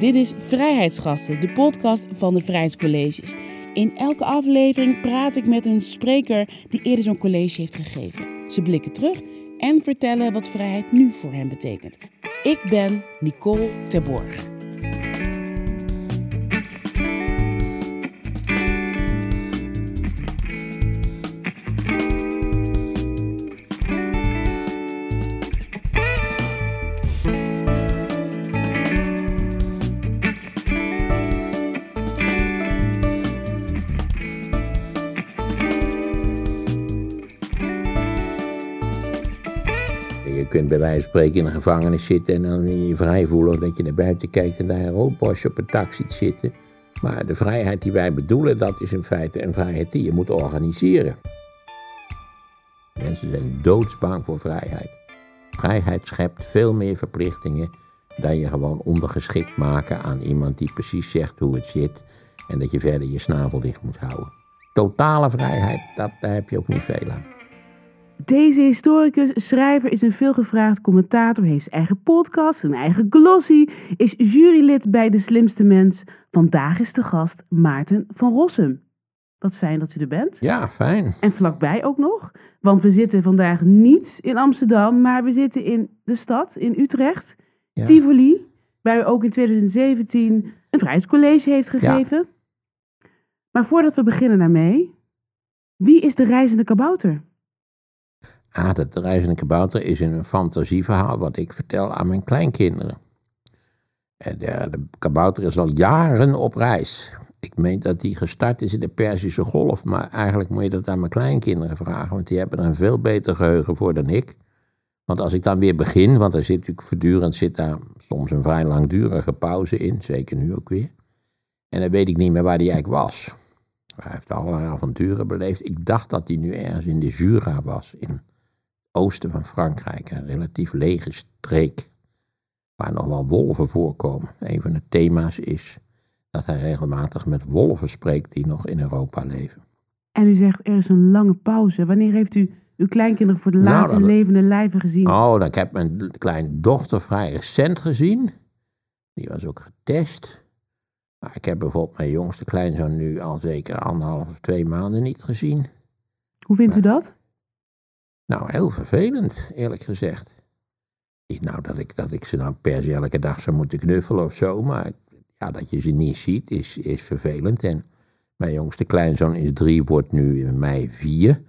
Dit is Vrijheidsgasten, de podcast van de Vrijheidscolleges. In elke aflevering praat ik met een spreker die eerder zo'n college heeft gegeven. Ze blikken terug en vertellen wat vrijheid nu voor hen betekent. Ik ben Nicole Terborg. Bij wijze van spreken in een gevangenis zitten en dan je vrij voelen dat je naar buiten kijkt en daar een roodbosje op een tak ziet zitten. Maar de vrijheid die wij bedoelen, dat is in feite een vrijheid die je moet organiseren. Mensen zijn doodsbang voor vrijheid. Vrijheid schept veel meer verplichtingen dan je gewoon ondergeschikt maken aan iemand die precies zegt hoe het zit en dat je verder je snavel dicht moet houden. Totale vrijheid, dat, daar heb je ook niet veel aan. Deze historicus, schrijver, is een veelgevraagd commentator, heeft eigen podcast, een eigen glossy, is jurylid bij De Slimste Mens. Vandaag is de gast Maarten van Rossum. Wat fijn dat u er bent. Ja, fijn. En vlakbij ook nog, want we zitten vandaag niet in Amsterdam, maar we zitten in de stad, in Utrecht, Ja. Tivoli, waar u ook in 2017 een vrijheidscollege heeft gegeven. Maar voordat we beginnen daarmee, wie is de reizende kabouter? Ah, dat de reizende kabouter is een fantasieverhaal wat ik vertel aan mijn kleinkinderen. En de, de kabouter is al jaren op reis. Ik meen dat die gestart is in de Perzische Golf, maar eigenlijk moet je dat aan mijn kleinkinderen vragen, want die hebben er een veel beter geheugen voor dan ik. Want als ik dan weer begin, want er zit natuurlijk voortdurend zit daar soms een vrij langdurige pauze in, zeker nu ook weer. En dan weet ik niet meer waar die eigenlijk was. Hij heeft allerlei avonturen beleefd. Ik dacht dat hij nu ergens in de Jura was, in oosten van Frankrijk. Een relatief lege streek, waar nog wel wolven voorkomen. Een van de thema's is dat hij regelmatig met wolven spreekt die nog in Europa leven. En u zegt er is een lange pauze. Wanneer heeft u uw kleinkinderen voor de Nou, laatste dat- levende lijven gezien? Oh, dan, ik heb mijn kleine dochter vrij recent gezien. Die was ook getest. Maar ik heb bijvoorbeeld mijn jongste kleinzoon nu al zeker anderhalf of twee maanden niet gezien. Hoe vindt u dat? Nou, heel vervelend, eerlijk gezegd. Niet nou dat ik, dat ik ze nou per se elke dag zou moeten knuffelen of zo, maar ja, dat je ze niet ziet is, is vervelend. En mijn jongste kleinzoon is drie, wordt nu in mei vier.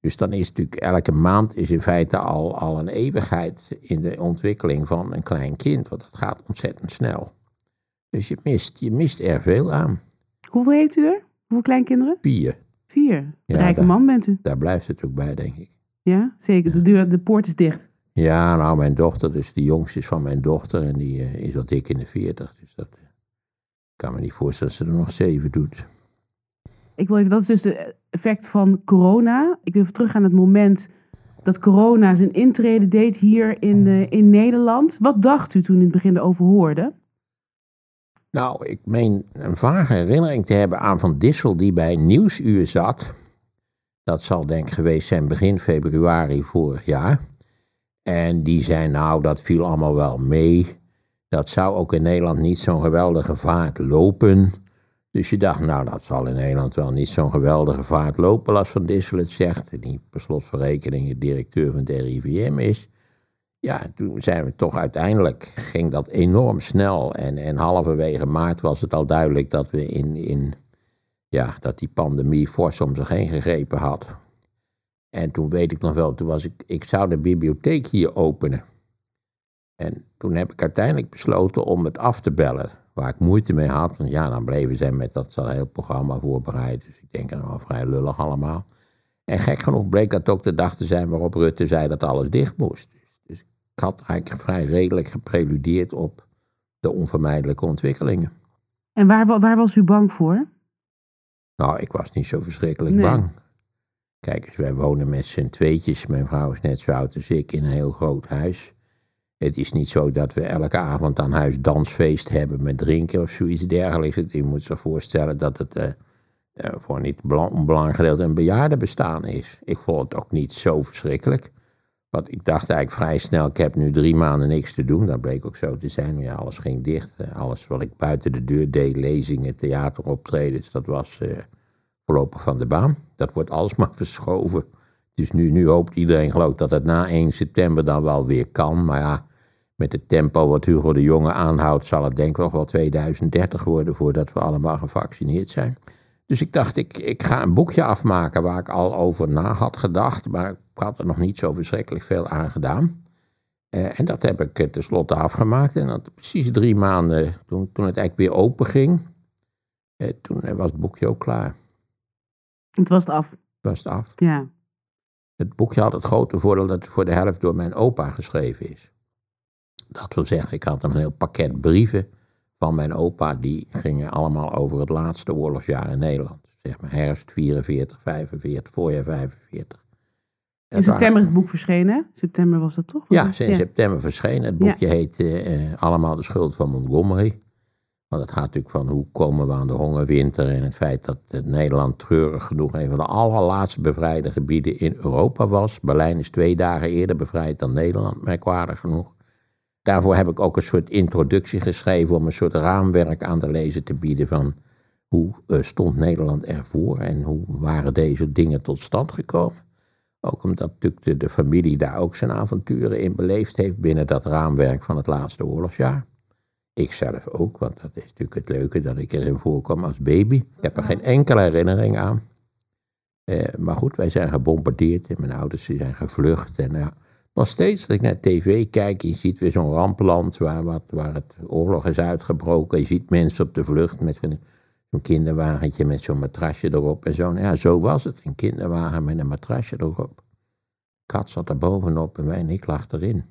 Dus dan is natuurlijk elke maand is in feite al, al een eeuwigheid in de ontwikkeling van een klein kind, want dat gaat ontzettend snel. Dus je mist, je mist er veel aan. Hoeveel heeft u er? Hoeveel kleinkinderen? Vier, Vier. Ja, Rijke daar- man bent u. daar blijft het ook bij, denk ik. Ja, zeker. De, deur, de poort is dicht. Ja, nou, mijn dochter, dus de jongste is van mijn dochter en die eh, is al dik in de veertig. Dus dat eh, kan me niet voorstellen dat ze er nog zeven doet. Ik wil even, dat is dus het effect van corona. Ik wil even terug aan het moment dat corona zijn intrede deed hier in, eh, in Nederland. Wat dacht u toen in het begin erover hoorde? Nou, ik meen een vage herinnering te hebben aan Van Dissel die bij Nieuwsuur zat. Dat zal denk ik geweest zijn begin februari vorig jaar. En die zei, nou, dat viel allemaal wel mee. Dat zou ook in Nederland niet zo'n geweldige vaart lopen. Dus je dacht, nou, dat zal in Nederland wel niet zo'n geweldige vaart lopen als Van Dissel het zegt. Die per slot van rekening de directeur van de RIVM is. Ja, toen zijn we toch uiteindelijk, ging dat enorm snel. En, en halverwege maart was het al duidelijk dat we in, in ja, dat die pandemie fors om zich heen gegrepen had. En toen weet ik nog wel, toen was ik, ik zou de bibliotheek hier openen. En toen heb ik uiteindelijk besloten om het af te bellen. Waar ik moeite mee had, want ja, dan bleven zij met dat heel programma voorbereid. Dus ik denk, nou, vrij lullig allemaal. En gek genoeg bleek dat ook de dag te zijn waarop Rutte zei dat alles dicht moest. Dus ik had eigenlijk vrij redelijk gepreludeerd op de onvermijdelijke ontwikkelingen. En waar, wa- waar was u bang voor? Nou, ik was niet zo verschrikkelijk Nee. bang. Kijk wij wonen met z'n tweetjes. Mijn vrouw is net zo oud als ik in een heel groot huis. Het is niet zo dat we elke avond aan huis dansfeest hebben met drinken of zoiets dergelijks. Je moet zich voorstellen dat het eh, eh, voor een niet bela- onbelangrijk gedeelte een bejaardenbestaan is. Ik vond het ook niet zo verschrikkelijk. Want ik dacht eigenlijk vrij snel, ik heb nu drie maanden niks te doen. Dat bleek ook zo te zijn. Ja, alles ging dicht. Eh, Alles wat ik buiten de deur deed, lezingen, theateroptredens, dat was eh, voorlopig van de baan. Dat wordt alsmaar verschoven. Dus nu, nu hoopt iedereen geloof dat het na 1 september dan wel weer kan. Maar ja, met het tempo wat Hugo de Jonge aanhoudt, zal het denk ik nog wel 2030 worden voordat we allemaal gevaccineerd zijn. Dus ik dacht, ik, ik ga een boekje afmaken waar ik al over na had gedacht, maar ik had er nog niet zo verschrikkelijk veel aan gedaan. Eh, en dat heb ik eh, tenslotte afgemaakt. En dat precies drie maanden, toen, toen het eigenlijk weer open ging, eh, toen was het boekje ook klaar. Het was het af. Was het af. Ja. Het boekje had het grote voordeel dat het voor de helft door mijn opa geschreven is. Dat wil zeggen, ik had een heel pakket brieven van mijn opa, die gingen allemaal over het laatste oorlogsjaar in Nederland. Zeg maar herfst 44, 45, voorjaar 45. In september is het boek verschenen. September was dat toch? Ja, in september verscheen. Het boekje heet eh, Allemaal de schuld van Montgomery. Want het gaat natuurlijk van hoe komen we aan de hongerwinter en het feit dat eh, Nederland treurig genoeg een van de allerlaatste bevrijde gebieden in Europa was. Berlijn is twee dagen eerder bevrijd dan Nederland, merkwaardig genoeg. Daarvoor heb ik ook een soort introductie geschreven om een soort raamwerk aan de lezer te bieden van hoe eh, stond Nederland ervoor en hoe waren deze dingen tot stand gekomen. Ook omdat natuurlijk de, de familie daar ook zijn avonturen in beleefd heeft binnen dat raamwerk van het laatste oorlogsjaar. Ik zelf ook, want dat is natuurlijk het leuke dat ik erin voorkwam als baby. Ik heb er geen enkele herinnering aan. Eh, maar goed, wij zijn gebombardeerd en mijn ouders zijn gevlucht. En ja, nog steeds als ik naar tv kijk, je ziet weer zo'n rampland waar, wat, waar het oorlog is uitgebroken. Je ziet mensen op de vlucht met zo'n kinderwagentje met zo'n matrasje erop en zo. Nou Ja, zo was het, een kinderwagen met een matrasje erop. Kat zat er bovenop en wij en ik lag erin.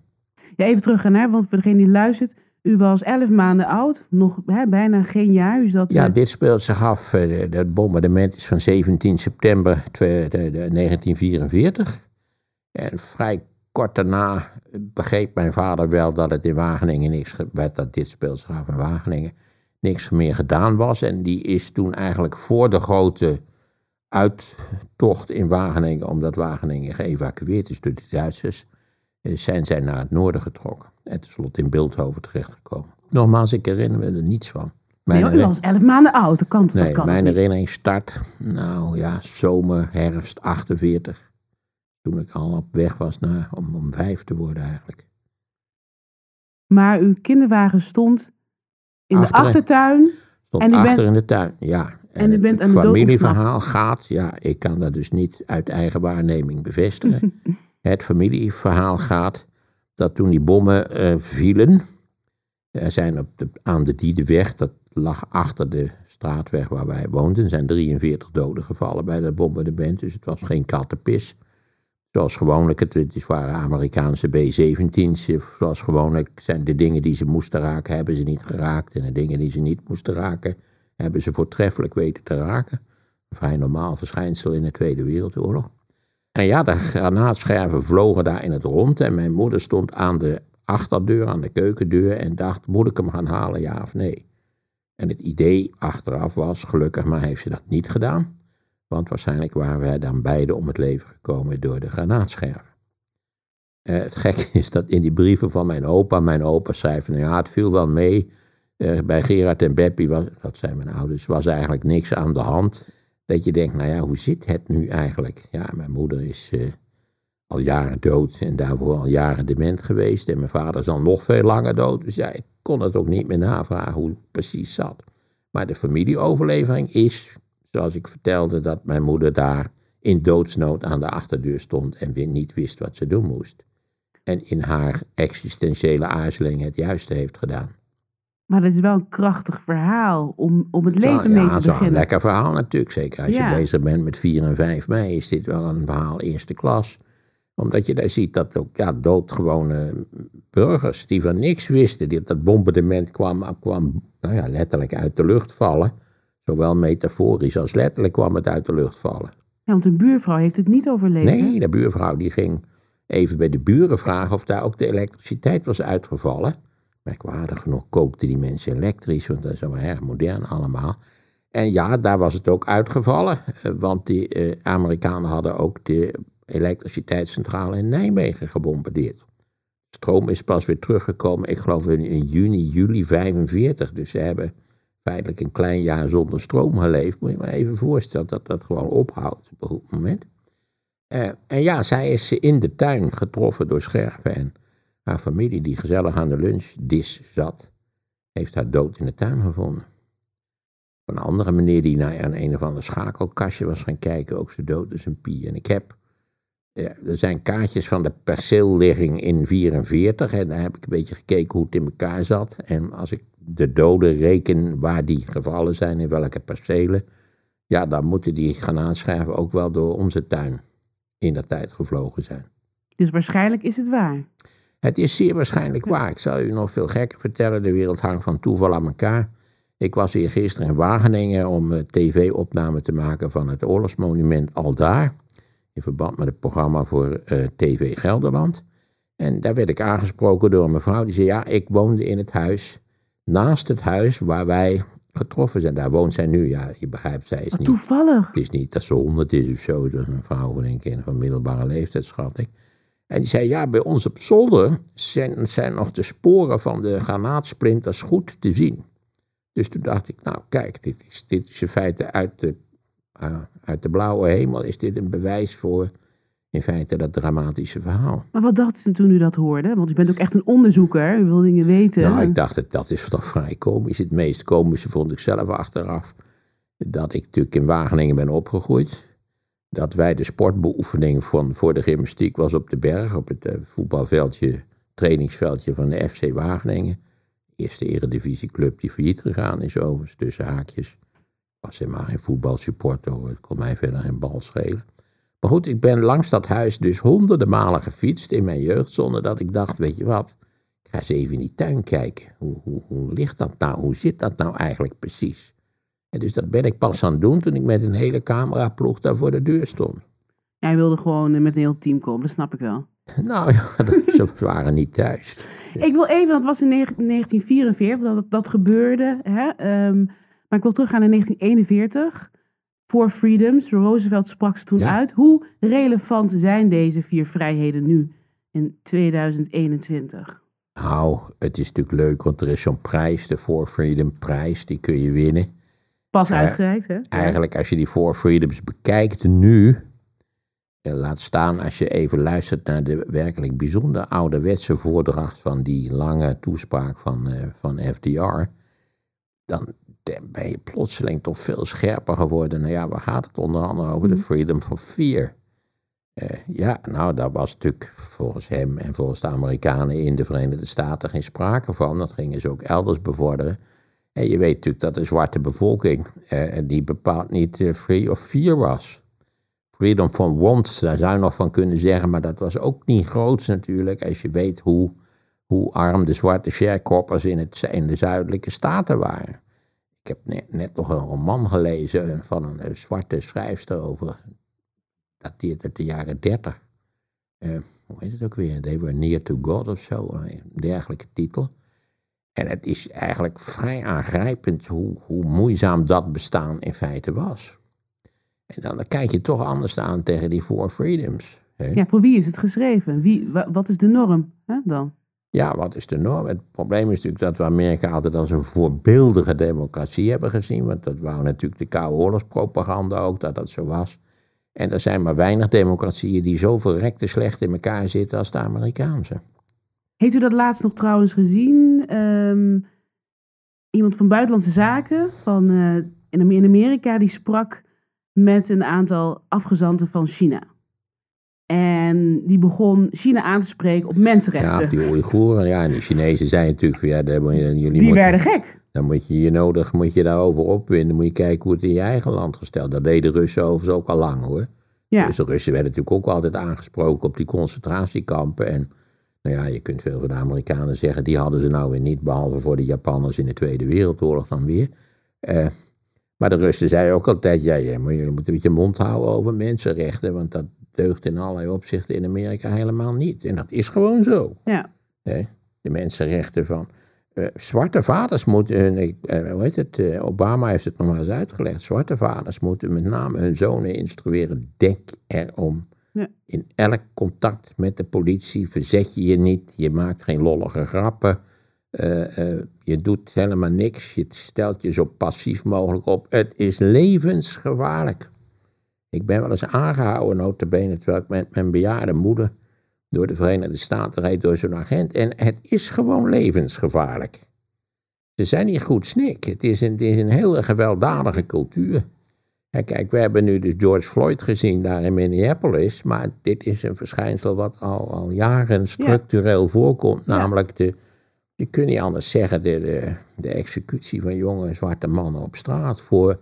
Ja, even terug hè, want voor degene die luistert. U was elf maanden oud, nog hè, bijna geen jaar. U zat, Ja, eh, dit speelt zich af. eh, Het bombardement is van 17 september twe- de- de 1944. En vrij kort daarna begreep mijn vader wel dat het in Wageningen niks werd, dat dit af in Wageningen, niks meer gedaan was. En die is toen eigenlijk voor de grote uittocht in Wageningen, omdat Wageningen geëvacueerd is door de Duitsers, eh, zijn zij naar het noorden getrokken. En tenslotte in Beeldhoven terechtgekomen. Nogmaals, ik herinner me er niets van. Mijn nee, u was elf maanden oud. Dat kan, dat kan mijn herinnering start, nou ja, zomer, herfst 48. Toen ik al op weg was naar, om, om vijf te worden eigenlijk. Maar uw kinderwagen stond in de achtertuin. Stond En u bent- achter in de tuin, ja. En u bent het familieverhaal gaat, ja, ik kan dat dus niet uit eigen waarneming bevestigen. het familieverhaal gaat dat toen die bommen eh, vielen, er zijn op de, aan de Diedeweg, dat lag achter de straatweg waar wij woonden, zijn 43 doden gevallen bij dat bombardement. Dus het was geen kattenpis. Zoals gewoonlijk, het, waren Amerikaanse B-17's. Zoals gewoonlijk zijn de dingen die ze moesten raken, hebben ze niet geraakt. En de dingen die ze niet moesten raken, hebben ze voortreffelijk weten te raken. Een vrij normaal verschijnsel in de Tweede Wereldoorlog. En ja, de granaatscherven vlogen daar in het rond. En mijn moeder stond aan de achterdeur, aan de keukendeur. En dacht, moet ik hem gaan halen, ja of nee? En het idee achteraf was, gelukkig maar heeft ze dat niet gedaan. Want waarschijnlijk waren wij dan beide om het leven gekomen door de granaatscherven. Eh, het gekke is dat in die brieven van mijn opa, mijn opa zei van ja, het viel wel mee. Eh, bij Gerard en Beppie, was, dat zijn mijn ouders, was eigenlijk niks aan de hand. Dat je denkt, nou ja, hoe zit het nu eigenlijk? Ja, mijn moeder is eh, al jaren dood en daarvoor al jaren dement geweest. En mijn vader is al nog veel langer dood. Dus ja, ik kon het ook niet meer navragen hoe het precies zat. Maar de familieoverlevering is, zoals ik vertelde, dat mijn moeder daar in doodsnood aan de achterdeur stond en weer niet wist wat ze doen moest. En in haar existentiële aarzeling het juiste heeft gedaan. Maar dat is wel een krachtig verhaal om, om het leven Zo, mee ja, te dat is wel een beginnen. lekker verhaal natuurlijk. Zeker als Ja. je bezig bent met 4 en 5 mei, is dit wel een verhaal eerste klas. Omdat je daar ziet dat ook ja, doodgewone burgers die van niks wisten, die dat bombardement kwam, kwam nou ja, letterlijk uit de lucht vallen. Zowel metaforisch als letterlijk kwam het uit de lucht vallen. Ja, want een buurvrouw heeft het niet overleefd. hè? Nee, de buurvrouw die ging even bij de buren vragen of daar ook de elektriciteit was uitgevallen. Merkwaardig genoeg kookten die mensen elektrisch, want dat is allemaal erg modern allemaal. En ja, daar was het ook uitgevallen, want die eh, Amerikanen hadden ook de elektriciteitscentrale in Nijmegen gebombardeerd. Stroom is pas weer teruggekomen, ik geloof in, in juni, juli 45. Dus ze hebben feitelijk een klein jaar zonder stroom geleefd. Moet je maar even voorstellen dat dat gewoon ophoudt op een moment. Uh, en ja, zij is in de tuin getroffen door scherven. En haar familie, die gezellig aan de lunchdis zat, heeft haar dood in de tuin gevonden. Een andere meneer die naar een, een of ander schakelkastje was gaan kijken, ook zo dood is een pie. En ik heb, ja, er zijn kaartjes van de perceelligging in 44 en daar heb ik een beetje gekeken hoe het in elkaar zat. En als ik de doden reken waar die gevallen zijn, in welke percelen, ja, dan moeten die granaatscherven ook wel door onze tuin in dat tijd gevlogen zijn. Dus waarschijnlijk is het waar. Het is zeer waarschijnlijk waar. Ik zal u nog veel gekker vertellen. De wereld hangt van toeval aan elkaar. Ik was hier gisteren in Wageningen om uh, tv-opname te maken van het oorlogsmonument Aldaar. In verband met het programma voor uh, TV Gelderland. En daar werd ik aangesproken door een mevrouw die zei: Ja, ik woonde in het huis. Naast het huis waar wij getroffen zijn. Daar woont zij nu. Ja, je begrijpt, zij is Wat niet. toevallig. Het is niet dat ze honderd is of zo. Dat is een vrouw van een keer van middelbare leeftijd, schat ik. En die zei, ja, bij ons op zolder zijn, zijn nog de sporen van de granaatsplinters goed te zien. Dus toen dacht ik, nou kijk, dit is, dit is in feite uit de, uh, uit de blauwe hemel, is dit een bewijs voor in feite dat dramatische verhaal. Maar wat dacht u toen u dat hoorde? Want u bent ook echt een onderzoeker, u wil dingen weten. Nou, ik dacht, dat, dat is toch vrij komisch. Het meest komische vond ik zelf achteraf, dat ik natuurlijk in Wageningen ben opgegroeid dat wij de sportbeoefening van, voor de gymnastiek was op de berg, op het uh, voetbalveldje, trainingsveldje van de FC Wageningen. Eerste eredivisieclub die failliet gegaan is overigens, tussen haakjes. Ik was helemaal geen voetbalsupporter, het kon mij verder geen bal schelen. Maar goed, ik ben langs dat huis dus honderden malen gefietst in mijn jeugd, zonder dat ik dacht, weet je wat, ik ga eens even in die tuin kijken. Hoe, hoe, hoe ligt dat nou? Hoe zit dat nou eigenlijk precies? En dus dat ben ik pas aan het doen toen ik met een hele cameraploeg daar voor de deur stond. Jij wilde gewoon met een heel team komen, dat snap ik wel. Nou ja, ze waren niet thuis. Ik wil even, dat was in 1944 dat dat gebeurde. Hè? Um, maar ik wil teruggaan naar 1941. Four Freedoms, Roosevelt sprak ze toen ja. uit. Hoe relevant zijn deze vier vrijheden nu in 2021? Nou, het is natuurlijk leuk, want er is zo'n prijs, de Four Freedom prijs, die kun je winnen. Pas uitgereikt, hè? Eigenlijk, als je die Four Freedoms bekijkt nu, laat staan als je even luistert naar de werkelijk bijzonder ouderwetse voordracht van die lange toespraak van, uh, van FDR, dan ben je plotseling toch veel scherper geworden. Nou ja, waar gaat het onder andere over? De freedom from fear. Uh, ja, nou, daar was natuurlijk volgens hem en volgens de Amerikanen in de Verenigde Staten geen sprake van. Dat gingen ze ook elders bevorderen. En je weet natuurlijk dat de zwarte bevolking, uh, die bepaald niet uh, free of fear was. Freedom from want, daar zou je nog van kunnen zeggen, maar dat was ook niet groots natuurlijk, als je weet hoe, hoe arm de zwarte sharecroppers in, het, in de zuidelijke staten waren. Ik heb net, nog een roman gelezen van een, een zwarte schrijfster over, dateert uit de jaren dertig. Uh, hoe heet het ook weer? They were near to God of zo, een dergelijke titel. En het is eigenlijk vrij aangrijpend hoe, hoe moeizaam dat bestaan in feite was. En dan, dan kijk je toch anders aan tegen die Four Freedoms. Hè? Ja, voor wie is het geschreven? Wie, wat is de norm hè, dan? Ja, wat is de norm? Het probleem is natuurlijk dat we Amerika altijd als een voorbeeldige democratie hebben gezien. Want dat wou natuurlijk de Koude Oorlogspropaganda ook, dat dat zo was. En er zijn maar weinig democratieën die zo verrekte slecht in elkaar zitten als de Amerikaanse. Heeft u dat laatst nog trouwens gezien? Um, iemand van Buitenlandse Zaken van, uh, in Amerika die sprak met een aantal afgezanten van China. En die begon China aan te spreken op mensenrechten. Ja, die Oeigoeren. Ja, en de Chinezen zijn natuurlijk van ja, daar moet je, jullie die werden gek. Dan moet je je nodig, moet je daarover opwinden. Moet je kijken hoe het in je eigen land gesteld. Dat deden de Russen overigens ook al lang hoor. Ja. Dus de Russen werden natuurlijk ook altijd aangesproken op die concentratiekampen. En nou ja, je kunt veel van de Amerikanen zeggen, die hadden ze nou weer niet, behalve voor de Japanners in de Tweede Wereldoorlog dan weer. Uh, maar de Russen zeiden ook altijd, ja, ja, maar jullie moeten een beetje mond houden over mensenrechten, want dat deugt in allerlei opzichten in Amerika helemaal niet. En dat is gewoon zo. Ja. De mensenrechten van uh, zwarte vaders moeten, uh, hoe heet het, Obama heeft het nog maar eens uitgelegd, zwarte vaders moeten met name hun zonen instrueren, denk erom Ja. In elk contact met de politie verzet je je niet, je maakt geen lollige grappen, eh, eh, je doet helemaal niks, je stelt je zo passief mogelijk op. Het is levensgevaarlijk. Ik ben wel eens aangehouden, notabene, terwijl ik met mijn bejaarde moeder door de Verenigde Staten reed door zo'n agent. En het is gewoon levensgevaarlijk. Ze zijn niet goed snik. Het is een, het is een hele gewelddadige cultuur. En kijk, we hebben nu dus George Floyd gezien daar in Minneapolis. Maar dit is een verschijnsel wat al, al jaren structureel voorkomt. Namelijk de, je kunt niet anders zeggen, de, de, de executie van jonge zwarte mannen op straat. Voor,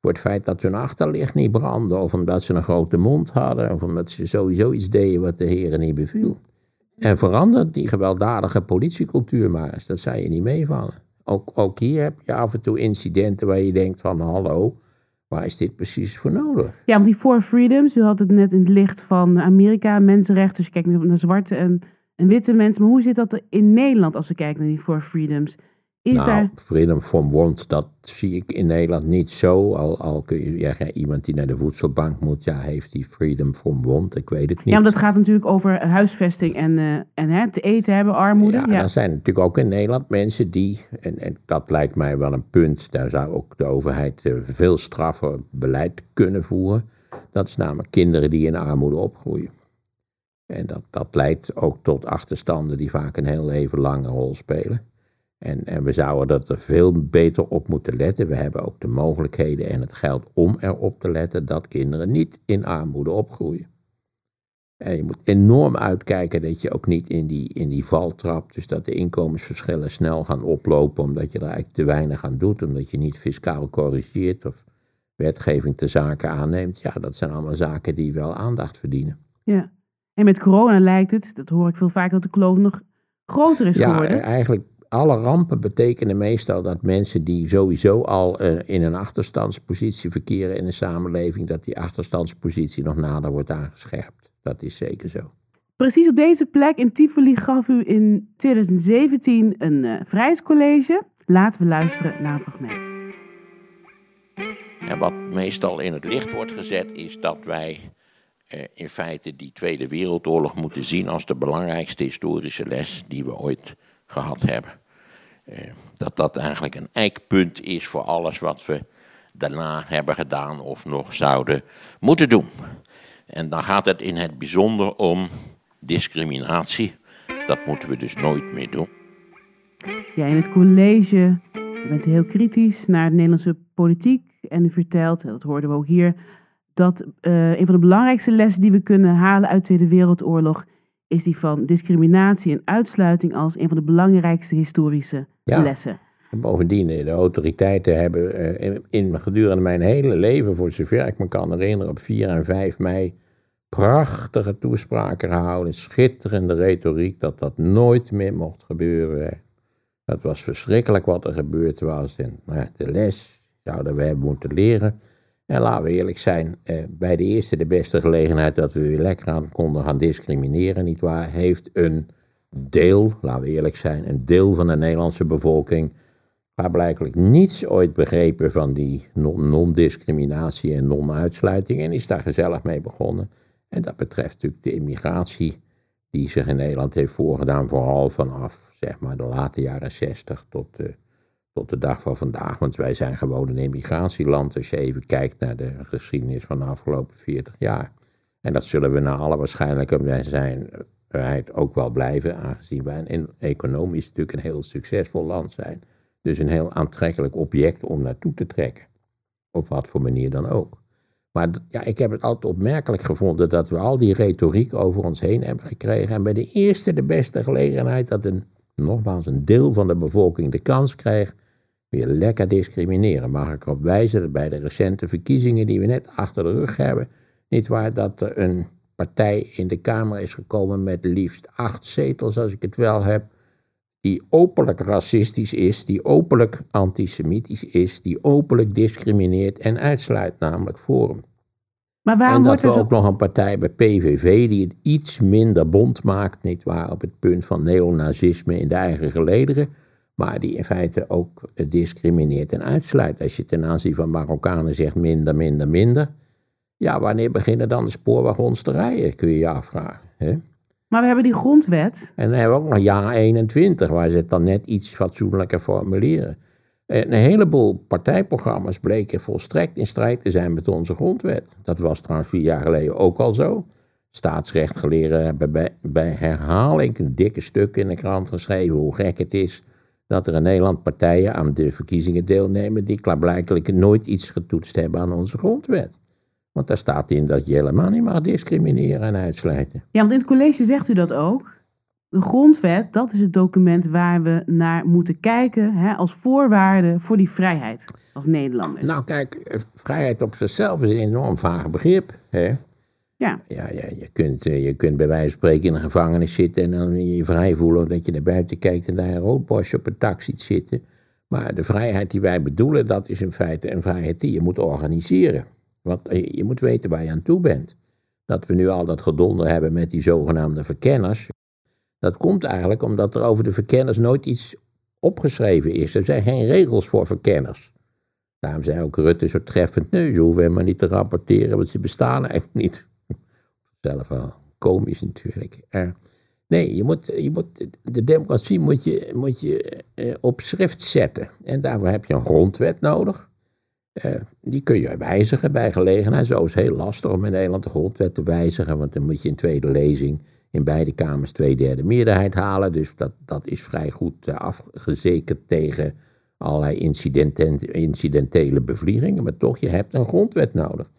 voor het feit dat hun achterlicht niet brandde. Of omdat ze een grote mond hadden. Of omdat ze sowieso iets deden wat de heren niet beviel. En verandert die gewelddadige politiecultuur maar eens. Dat zou je niet meevallen. Ook, ook hier heb je af en toe incidenten waar je denkt van hallo, waar is dit precies voor nodig? Ja, want die Four Freedoms, u had het net in het licht van Amerika, mensenrechten, dus je kijkt naar zwarte en, witte mensen. Maar hoe zit dat in Nederland als we kijken naar die Four Freedoms? Is nou, daar... freedom from want, dat zie ik in Nederland niet zo. Al, al kun je zeggen, iemand die naar de voedselbank moet, ja, heeft die freedom from want? Ik weet het niet. Ja, dat gaat natuurlijk over huisvesting en, uh, en hè, te eten hebben, armoede. Ja, ja, er zijn natuurlijk ook in Nederland mensen die, en, en dat lijkt mij wel een punt, daar zou ook de overheid uh, veel straffer beleid kunnen voeren. Dat is namelijk kinderen die in armoede opgroeien. En dat, dat leidt ook tot achterstanden die vaak een heel leven lange rol spelen. En, en we zouden er veel beter op moeten letten. We hebben ook de mogelijkheden en het geld om erop te letten dat kinderen niet in armoede opgroeien. En je moet enorm uitkijken dat je ook niet in die, in die val trapt. Dus dat de inkomensverschillen snel gaan oplopen omdat je er eigenlijk te weinig aan doet. Omdat je niet fiscaal corrigeert of wetgeving te zaken aanneemt. Ja, dat zijn allemaal zaken die wel aandacht verdienen. Ja, en met corona lijkt het, dat hoor ik veel vaker, dat de kloof nog groter is geworden. Ja, eigenlijk alle rampen betekenen meestal dat mensen die sowieso al uh, in een achterstandspositie verkeren in de samenleving, dat die achterstandspositie nog nader wordt aangescherpt. Dat is zeker zo. Precies op deze plek in Tivoli gaf u in 2017 een uh, vrijheidscollege. Laten we luisteren naar een fragment. En wat meestal in het licht wordt gezet is dat wij uh, in feite die Tweede Wereldoorlog moeten zien als de belangrijkste historische les die we ooit gehad hebben. Eh, dat dat eigenlijk een eikpunt is voor alles wat we daarna hebben gedaan of nog zouden moeten doen. En dan gaat het in het bijzonder om discriminatie. Dat moeten we dus nooit meer doen. Ja, in het college bent u heel kritisch naar de Nederlandse politiek. En u vertelt, dat hoorden we ook hier, dat uh, een van de belangrijkste lessen die we kunnen halen uit de Tweede Wereldoorlog is die van discriminatie en uitsluiting als een van de belangrijkste historische lessen. Bovendien, de autoriteiten hebben eh, in, gedurende mijn hele leven, voor zover ik me kan herinneren, op 4 en 5 mei prachtige toespraken gehouden, schitterende retoriek, dat dat nooit meer mocht gebeuren. Dat was verschrikkelijk wat er gebeurd was. En nou de les zouden we hebben moeten leren. En laten we eerlijk zijn, eh, bij de eerste de beste gelegenheid dat we weer lekker aan konden gaan discrimineren, nietwaar, heeft een deel, laten we eerlijk zijn, een deel van de Nederlandse bevolking, waar blijkbaar niets ooit begrepen van die non-discriminatie en non-uitsluiting en is daar gezellig mee begonnen. En dat betreft natuurlijk de immigratie die zich in Nederland heeft voorgedaan, vooral vanaf zeg maar de late jaren 60 tot de tot de dag van vandaag. Want wij zijn gewoon een emmigratieland als je even kijkt naar de geschiedenis van de afgelopen 40 jaar. En dat zullen we naar alle waarschijnlijkheid zijn ook wel blijven, aangezien wij een, economisch natuurlijk een heel succesvol land zijn. Dus een heel aantrekkelijk object om naartoe te trekken. Op wat voor manier dan ook. Maar ja, ik heb het altijd opmerkelijk gevonden dat we al die retoriek over ons heen hebben gekregen. En bij de eerste, de beste gelegenheid dat een, nogmaals, een deel van de bevolking de kans krijgt weer lekker discrimineren. Mag ik erop wijzen dat bij de recente verkiezingen die we net achter de rug hebben, niet waar dat er een partij in de Kamer is gekomen met liefst acht zetels, als ik het wel heb, die openlijk racistisch is, die openlijk antisemitisch is, die openlijk discrimineert en uitsluit, namelijk Forum. Maar waarom en dat we ook nog een partij bij PVV die het iets minder bond maakt, niet waar, op het punt van neonazisme in de eigen gelederen, maar die in feite ook discrimineert en uitsluit. Als je ten aanzien van Marokkanen zegt minder, minder, minder, Ja, wanneer beginnen dan de spoorwagons te rijden, kun je je afvragen. Hè? Maar we hebben die grondwet. En dan hebben we ook nog jaar 21, waar ze het dan net iets fatsoenlijker formuleren. Een heleboel partijprogramma's bleken volstrekt in strijd te zijn met onze grondwet. Dat was trouwens vier jaar geleden ook al zo. Staatsrechtgeleerden hebben bij, bij herhaling een dikke stuk in de krant geschreven hoe gek het is dat er in Nederland partijen aan de verkiezingen deelnemen die klaarblijkelijk nooit iets getoetst hebben aan onze grondwet. Want daar staat in dat je helemaal niet mag discrimineren en uitsluiten. Ja, want in het college zegt u dat ook. De grondwet, dat is het document waar we naar moeten kijken hè, als voorwaarde voor die vrijheid als Nederlanders. Nou kijk, vrijheid op zichzelf is een enorm vaag begrip. Hè? Ja. Ja, ja je, kunt, eh, je kunt bij wijze van spreken in een gevangenis zitten en dan je vrij voelen dat je naar buiten kijkt en daar een roodbosje op een tak ziet zitten. Maar de vrijheid die wij bedoelen, dat is in feite een vrijheid die je moet organiseren. Want eh, je moet weten waar je aan toe bent. Dat we nu al dat gedonder hebben met die zogenaamde verkenners. Dat komt eigenlijk omdat er over de verkenners nooit iets opgeschreven is. Er zijn geen regels voor verkenners. Daarom zei ook Rutte zo treffend, nee, ze hoeven helemaal niet te rapporteren, want ze bestaan eigenlijk niet. Zelf wel komisch natuurlijk. nee, je moet, je moet, de democratie moet je, moet je eh, op schrift zetten. En daarvoor heb je een grondwet nodig. Uh, die kun je wijzigen bij gelegenheid. Zo is het heel lastig om in Nederland de grondwet te wijzigen, want dan moet je in tweede lezing in beide kamers twee derde meerderheid halen. Dus dat, dat is vrij goed afgezekerd tegen allerlei incidentele bevliegingen. Maar toch, je hebt een grondwet nodig.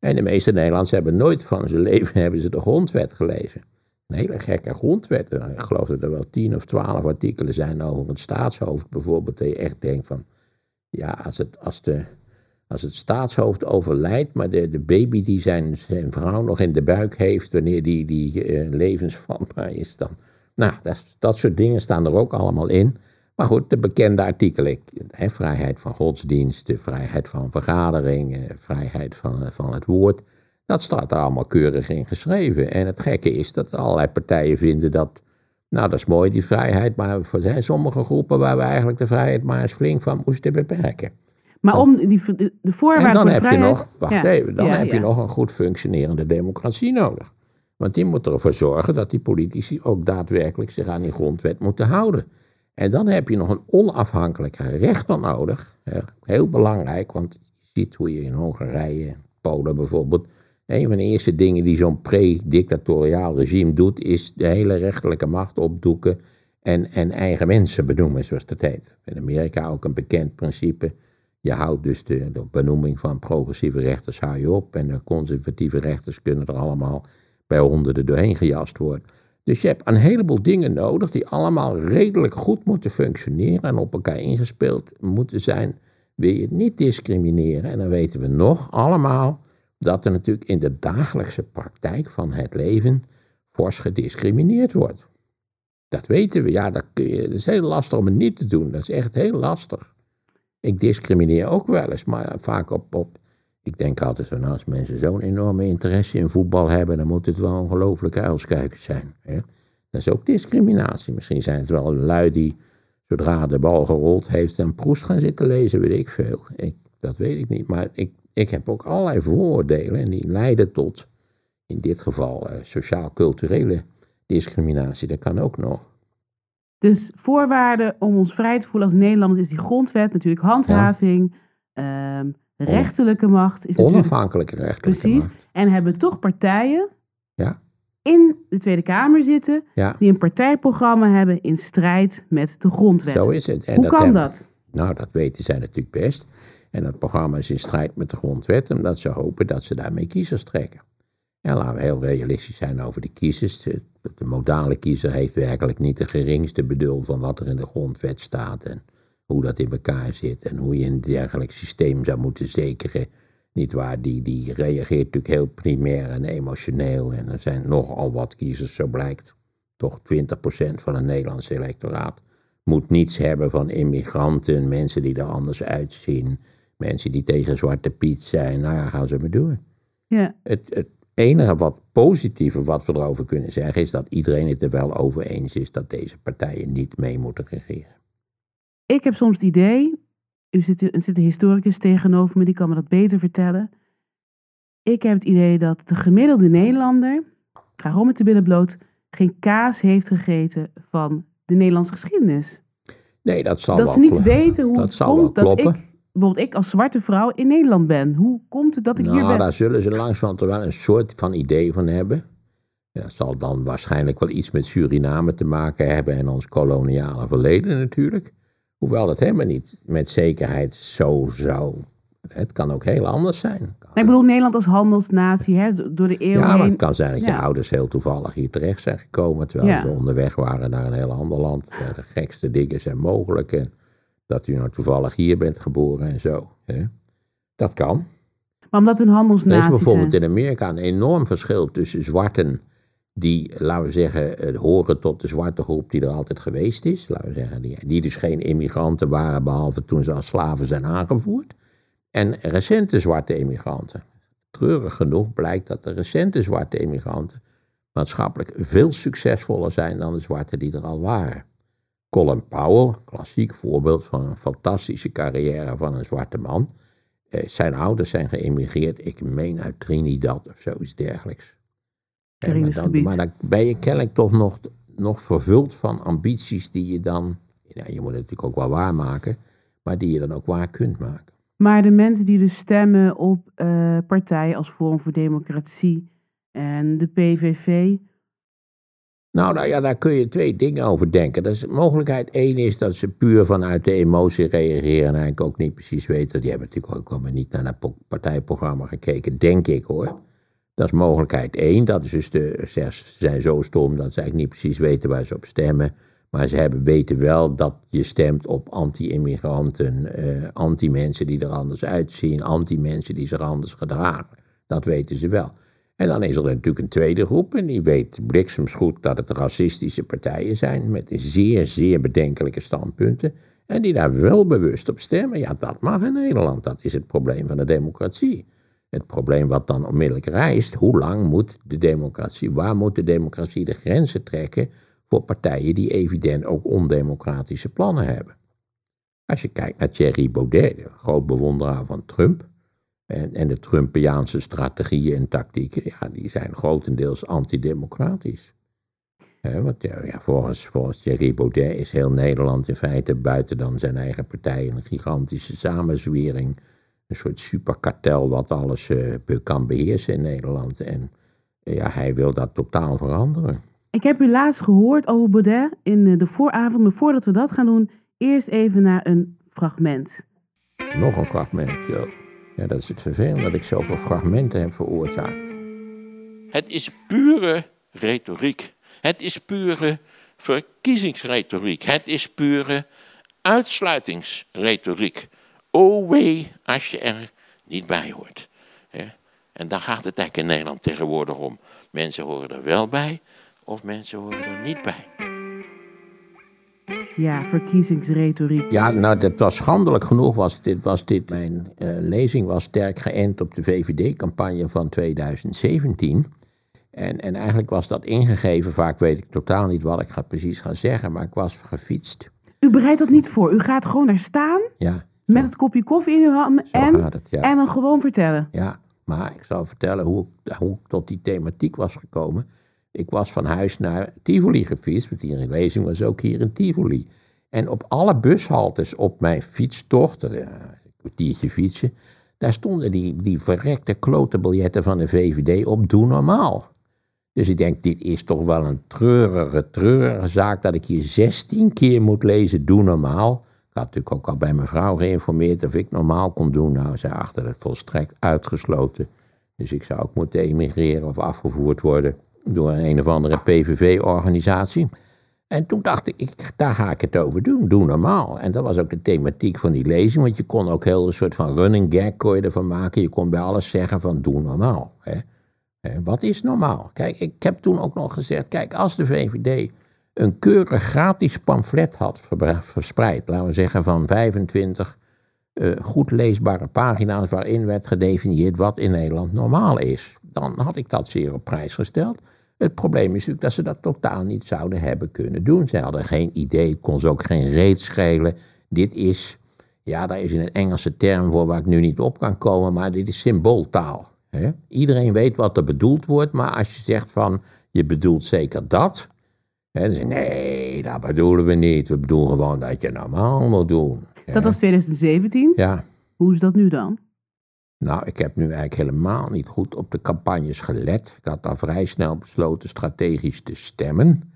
En de meeste Nederlanders hebben nooit van zijn leven hebben ze de grondwet gelezen. Een hele gekke grondwet. Ik geloof dat er wel tien of twaalf artikelen zijn over het staatshoofd bijvoorbeeld. Dat je echt denkt van, ja, als, het, als, de, als het staatshoofd overlijdt, maar de, baby die zijn, zijn vrouw nog in de buik heeft, wanneer die, die uh, levensvatbaar is, dan. Nou, dat, dat soort dingen staan er ook allemaal in. Maar goed, de bekende artikelen, hè, vrijheid van godsdienst, de vrijheid van vergadering, vrijheid van, van het woord, dat staat er allemaal keurig in geschreven. En het gekke is dat allerlei partijen vinden dat, nou dat is mooi die vrijheid, maar er zijn sommige groepen waar we eigenlijk de vrijheid maar eens flink van moesten beperken. Maar om die, de voorwaarden voor heb vrijheid... je nog, wacht even, dan heb je nog een goed functionerende democratie nodig. Want die moet ervoor zorgen dat die politici ook daadwerkelijk zich aan die grondwet moeten houden. En dan heb je nog een onafhankelijke rechter nodig. Heel belangrijk, want je ziet hoe je in Hongarije, Polen bijvoorbeeld. Een van de eerste dingen die zo'n pre-dictatoriaal regime doet, is de hele rechterlijke macht opdoeken en, en eigen mensen benoemen, zoals dat heet. In Amerika ook een bekend principe. Je houdt dus de, benoeming van progressieve rechters hou je op en de conservatieve rechters kunnen er allemaal bij honderden doorheen gejast worden. Dus je hebt een heleboel dingen nodig die allemaal redelijk goed moeten functioneren en op elkaar ingespeeld moeten zijn. Wil je het niet discrimineren? En dan weten we nog allemaal dat er natuurlijk in de dagelijkse praktijk van het leven fors gediscrimineerd wordt. Dat weten we. Ja, dat, is heel lastig om het niet te doen. Dat is echt heel lastig. Ik discrimineer ook wel eens, maar vaak op, op ik denk altijd van als mensen zo'n enorme interesse in voetbal hebben, dan moet het wel ongelooflijke uilskuikens zijn. Hè? Dat is ook discriminatie. Misschien zijn het wel lui die, zodra de bal gerold heeft, een proest gaan zitten lezen, weet ik veel. Ik, dat weet ik niet. Maar ik, ik heb ook allerlei vooroordelen en die leiden tot, in dit geval, uh, sociaal-culturele discriminatie. Dat kan ook nog. Dus voorwaarden om ons vrij te voelen als Nederlanders is die grondwet, natuurlijk handhaving, ja. Ehm, rechterlijke macht. Is Onafhankelijke rechterlijke Precies. En hebben toch partijen ja. in de Tweede Kamer zitten ja. die een partijprogramma hebben in strijd met de grondwet. Zo is het. En Hoe dat kan hebben, dat? Nou, dat weten zij natuurlijk best. En dat programma is in strijd met de grondwet, omdat ze hopen dat ze daarmee kiezers trekken. En laten we heel realistisch zijn over de kiezers. De, de modale kiezer heeft werkelijk niet de geringste bedoel van wat er in de grondwet staat. En hoe dat in elkaar zit en hoe je een dergelijk systeem zou moeten zekeren. Niet waar, die, die reageert natuurlijk heel primair en emotioneel. En er zijn nogal wat kiezers, zo blijkt. Toch 20% van het Nederlandse electoraat moet niets hebben van immigranten, mensen die er anders uitzien, mensen die tegen Zwarte Piet zijn. Nou ja, gaan ze maar doen. Ja. Het, het enige wat positieve wat we erover kunnen zeggen is dat iedereen het er wel over eens is dat deze partijen niet mee moeten regeren. Ik heb soms het idee, u zit, er zit een historicus tegenover me, die kan me dat beter vertellen. Ik heb het idee dat de gemiddelde Nederlander, ga gewoon met de billen bloot, geen kaas heeft gegeten van de Nederlandse geschiedenis. Nee, dat zal dat wel ze niet kloppen. weten hoe Dat het komt dat ik, kloppen. bijvoorbeeld ik als zwarte vrouw in Nederland ben. Hoe komt het dat ik hier Nou, ben? daar zullen ze langzamerhand er wel een soort van idee van hebben. Ja, Dat zal dan waarschijnlijk wel iets met Suriname te maken hebben en ons koloniale verleden natuurlijk. Hoewel dat helemaal niet met zekerheid zo zou. Het kan ook heel anders zijn. Ik bedoel Nederland als handelsnatie, hè, do- door de eeuwen Ja, maar het kan zijn dat je Ja. ouders heel toevallig hier terecht zijn gekomen. Terwijl Ja. ze onderweg waren naar een heel ander land. de gekste dingen zijn mogelijk. En dat u nou toevallig hier bent geboren en zo. Hè? Dat kan. Maar omdat we een Er is handelsnatie bijvoorbeeld zijn. in Amerika een enorm verschil tussen zwarten die, laten we zeggen, horen tot de zwarte groep die er altijd geweest is. Laten we zeggen, die, die dus geen immigranten waren, behalve toen ze als slaven zijn aangevoerd. En recente zwarte immigranten. Treurig genoeg blijkt dat de recente zwarte immigranten maatschappelijk veel succesvoller zijn dan de zwarte die er al waren. Colin Powell, klassiek voorbeeld van een fantastische carrière van een zwarte man. Eh, zijn ouders zijn geëmigreerd, ik meen uit Trinidad of zoiets dergelijks. Maar, dan, maar dan ben je kennelijk toch nog, nog vervuld van ambities die je dan, ja, je moet het natuurlijk ook wel waarmaken, maar die je dan ook waar kunt maken. Maar de mensen die dus stemmen op eh, partijen als Forum voor Democratie en de PVV. Nou, nou ja, daar kun je twee dingen over denken. Dat is, mogelijkheid één is dat ze puur vanuit de emotie reageren en eigenlijk ook niet precies weten. Die hebben natuurlijk ook allemaal niet naar het partijprogramma gekeken, denk ik hoor. Dat is mogelijkheid één. Dat is dus de, ze zijn zo stom dat ze eigenlijk niet precies weten waar ze op stemmen. Maar ze hebben, weten wel dat je stemt op anti-immigranten, eh, anti-mensen die er anders uitzien, anti-mensen die zich anders gedragen. Dat weten ze wel. En dan is er natuurlijk een tweede groep en die weet bliksemsgoed dat het racistische partijen zijn met zeer, zeer bedenkelijke standpunten. En die daar wel bewust op stemmen. Ja, dat mag in Nederland. Dat is het probleem van de democratie. Het probleem wat dan onmiddellijk rijst, hoe lang moet de democratie, waar moet de democratie de grenzen trekken voor partijen die evident ook ondemocratische plannen hebben? Als je kijkt naar Thierry Baudet, de groot bewonderaar van Trump, en, en de Trumpiaanse strategieën en tactieken, ja, die zijn grotendeels antidemocratisch. Hè, want ja, volgens, volgens Thierry Baudet is heel Nederland in feite buiten dan zijn eigen partij een gigantische samenzwering. Een soort superkartel wat alles eh, be- kan beheersen in Nederland. En eh, ja, hij wil dat totaal veranderen. Ik heb u laatst gehoord over Baudet in eh, de vooravond. Maar voordat we dat gaan doen, eerst even naar een fragment. Nog een fragmentje. Ja, dat is het vervelend dat ik zoveel fragmenten heb veroorzaakt. Het is pure retoriek. Het is pure verkiezingsretoriek. Het is pure uitsluitingsretoriek. O wee als je er niet bij hoort. Hè? En daar gaat het eigenlijk in Nederland tegenwoordig om. Mensen horen er wel bij of mensen horen er niet bij. Ja, verkiezingsretoriek. Ja, nou, dat was schandelijk genoeg. Was dit, was dit, mijn eh, lezing was sterk geënt op de VVD-campagne van 2017. En, en eigenlijk was dat ingegeven. Vaak weet ik totaal niet wat ik ga, precies ga zeggen, maar ik was gefietst. U bereidt dat niet voor. U gaat gewoon daar staan Ja, met het kopje koffie in uw hand en, gaat het. Ja. en dan gewoon vertellen. Ja, maar ik zal vertellen hoe ik, hoe ik tot die thematiek was gekomen. Ik was van huis naar Tivoli gefietst, want die lezing was ook hier in Tivoli. En op alle bushaltes op mijn fietstocht, eh, een kwartiertje fietsen, daar stonden die, die verrekte klote biljetten van de VVD op Doe Normaal. Dus ik denk, dit is toch wel een treurige, treurige zaak dat ik hier 16 keer moet lezen, doe normaal. Ik had natuurlijk ook al bij mijn vrouw geïnformeerd of ik normaal kon doen. Nou, zij achter het volstrekt uitgesloten. Dus ik zou ook moeten emigreren of afgevoerd worden door een, een of andere PVV-organisatie. En toen dacht ik, ik, daar ga ik het over doen, doe normaal. En dat was ook de thematiek van die lezing, want je kon ook heel een soort van running gag kon ervan maken. Je kon bij alles zeggen van doe normaal. Hè, Wat is normaal? Kijk, ik heb toen ook nog gezegd, kijk, als de VVD een keurig gratis pamflet had verspreid, laten we zeggen van 25 eh, goed leesbare pagina's waarin werd gedefinieerd wat in Nederland normaal is, dan had ik dat zeer op prijs gesteld. Het probleem is natuurlijk dat ze dat totaal niet zouden hebben kunnen doen. Ze hadden geen idee, kon ze ook geen reet schelen. Dit is, ja, daar is een Engelse term voor waar ik nu niet op kan komen, maar dit is symbooltaal. Hè? Iedereen weet wat er bedoeld wordt, maar als je zegt van je bedoelt zeker dat. Je, nee, dat bedoelen we niet. We bedoelen gewoon dat je normaal moet doen. Dat was 2017. Ja, Hoe is dat nu dan? nou, ik heb nu eigenlijk helemaal niet goed op de campagnes gelet. Ik had al vrij snel besloten strategisch te stemmen.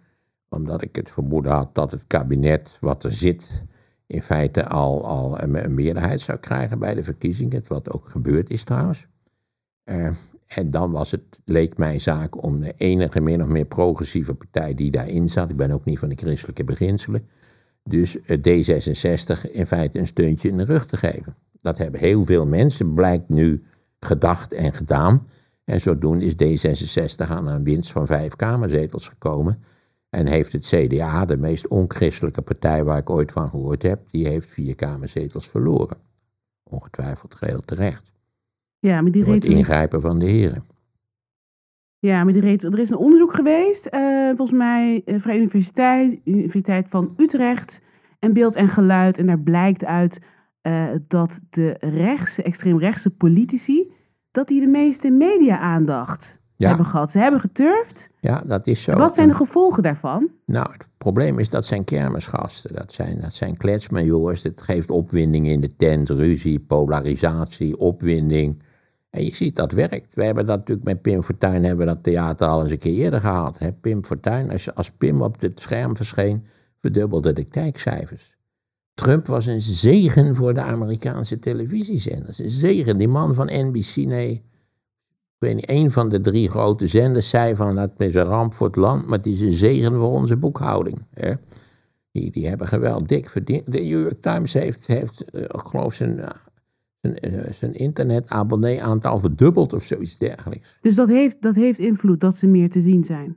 Omdat ik het vermoeden had dat het kabinet wat er zit in feite al, al een, meerderheid zou krijgen bij de verkiezingen. Wat ook gebeurd is trouwens. Eh, en dan was het, leek mij zaak om de enige min of meer progressieve partij die daarin zat. Ik ben ook niet van de christelijke beginselen. Dus eh, D66 in feite een steuntje in de rug te geven. Dat hebben heel veel mensen, blijkt nu, gedacht en gedaan. En zodoende is D66 aan een winst van vijf kamerzetels gekomen. En heeft het CDA, de meest onchristelijke partij waar ik ooit van gehoord heb, die heeft vier kamerzetels verloren. Ongetwijfeld geheel terecht. Ja, maar die ingrijpen van de heren. Ja, maar die reed, er is een onderzoek geweest, eh, volgens mij uh, Vrije Universiteit, Universiteit van Utrecht en Beeld en Geluid. En daar blijkt uit eh, dat de rechtse, extreemrechtse politici, dat die de meeste media-aandacht Ja. hebben gehad. Ze hebben geturfd. Ja, dat is zo. Wat zijn de gevolgen daarvan? Nou, het probleem is dat zijn kermisgasten. Dat zijn, dat zijn kletsmajoors. Het geeft opwinding in de tent, ruzie, polarisatie, opwinding. En je ziet dat werkt. We hebben dat natuurlijk met Pim Fortuyn hebben we dat theater al eens een keer eerder gehad. Hè? Pim Fortuyn, als, als Pim op het scherm verscheen, verdubbelde de kijkcijfers. Trump was een zegen voor de Amerikaanse televisiezenders. Een zegen. Die man van NBC, nee, ik weet niet, een van de drie grote zenders zei van het is een ramp voor het land, maar het is een zegen voor onze boekhouding. Hè? Die, die hebben geweldig dik verdiend. De New York Times heeft, heeft eh, ik geloof zijn, eh, zijn, eh, zijn internetabonnee-aantal verdubbeld of zoiets dergelijks. Dus dat heeft, dat heeft invloed dat ze meer te zien zijn.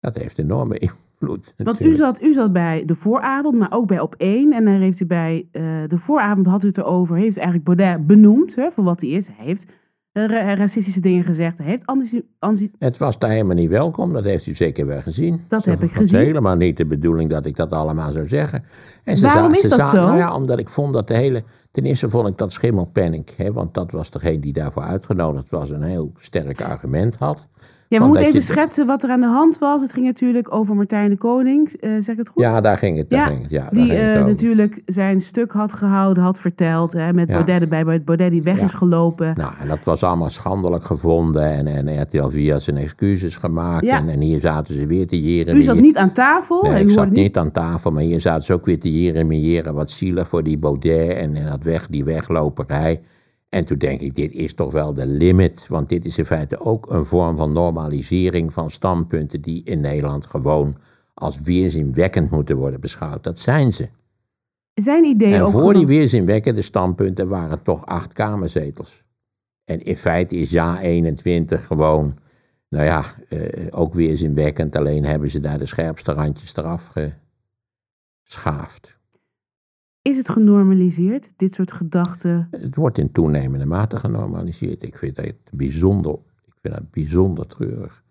Dat heeft enorme invloed. Want u zat, u zat bij de vooravond, maar ook bij op één. En dan heeft u bij eh, de vooravond had u het erover, heeft eigenlijk Baudet benoemd hè, voor wat hij is. Hij heeft eh, ra- racistische dingen gezegd. Hij heeft anti, anti- Het was daar helemaal niet welkom, dat heeft u zeker wel gezien. Dat Zo- heb ik Het was gezien. helemaal niet de bedoeling dat ik dat allemaal zou zeggen. En Waarom za- is dat zo? Nou ja, omdat ik vond dat de hele... Ten eerste vond ik dat schimmelpanic, hè, want dat was degene die daarvoor uitgenodigd was... een heel sterk argument had. Ja, we moeten even je- schetsen wat er aan de hand was. Het ging natuurlijk over Martijn de Koning, eh, zeg ik het goed? Ja, daar ging het, daar Ja, ging het. Ja, daar die ging het eh, natuurlijk zijn stuk had gehouden, had verteld. Hè, met Ja. Baudet erbij, Baudet die weg Ja. is gelopen. Nou, en dat was allemaal schandelijk gevonden. En, en RTL 4 had zijn excuses gemaakt. En, en hier zaten ze weer te jeren. u zat niet aan tafel. Nee, en ik zat niet aan tafel, maar hier zaten ze ook weer te jeremiëren. Wat zielig voor die Baudet en, en dat weg, die wegloperij. En toen denk ik, dit is toch wel de limit. Want dit is in feite ook een vorm van normalisering van standpunten... die in Nederland gewoon als weerzinwekkend moeten worden beschouwd. Dat zijn ze. Zijn idee En ook voor die weerzinwekkende standpunten waren toch acht kamerzetels. En in feite is ja 21 gewoon, nou ja, eh, ook weerzinwekkend. Alleen hebben ze daar de scherpste randjes eraf geschaafd. Is het genormaliseerd, dit soort gedachten? Het wordt in toenemende mate genormaliseerd. Ik vind dat bijzonder, ik vind dat bijzonder treurig.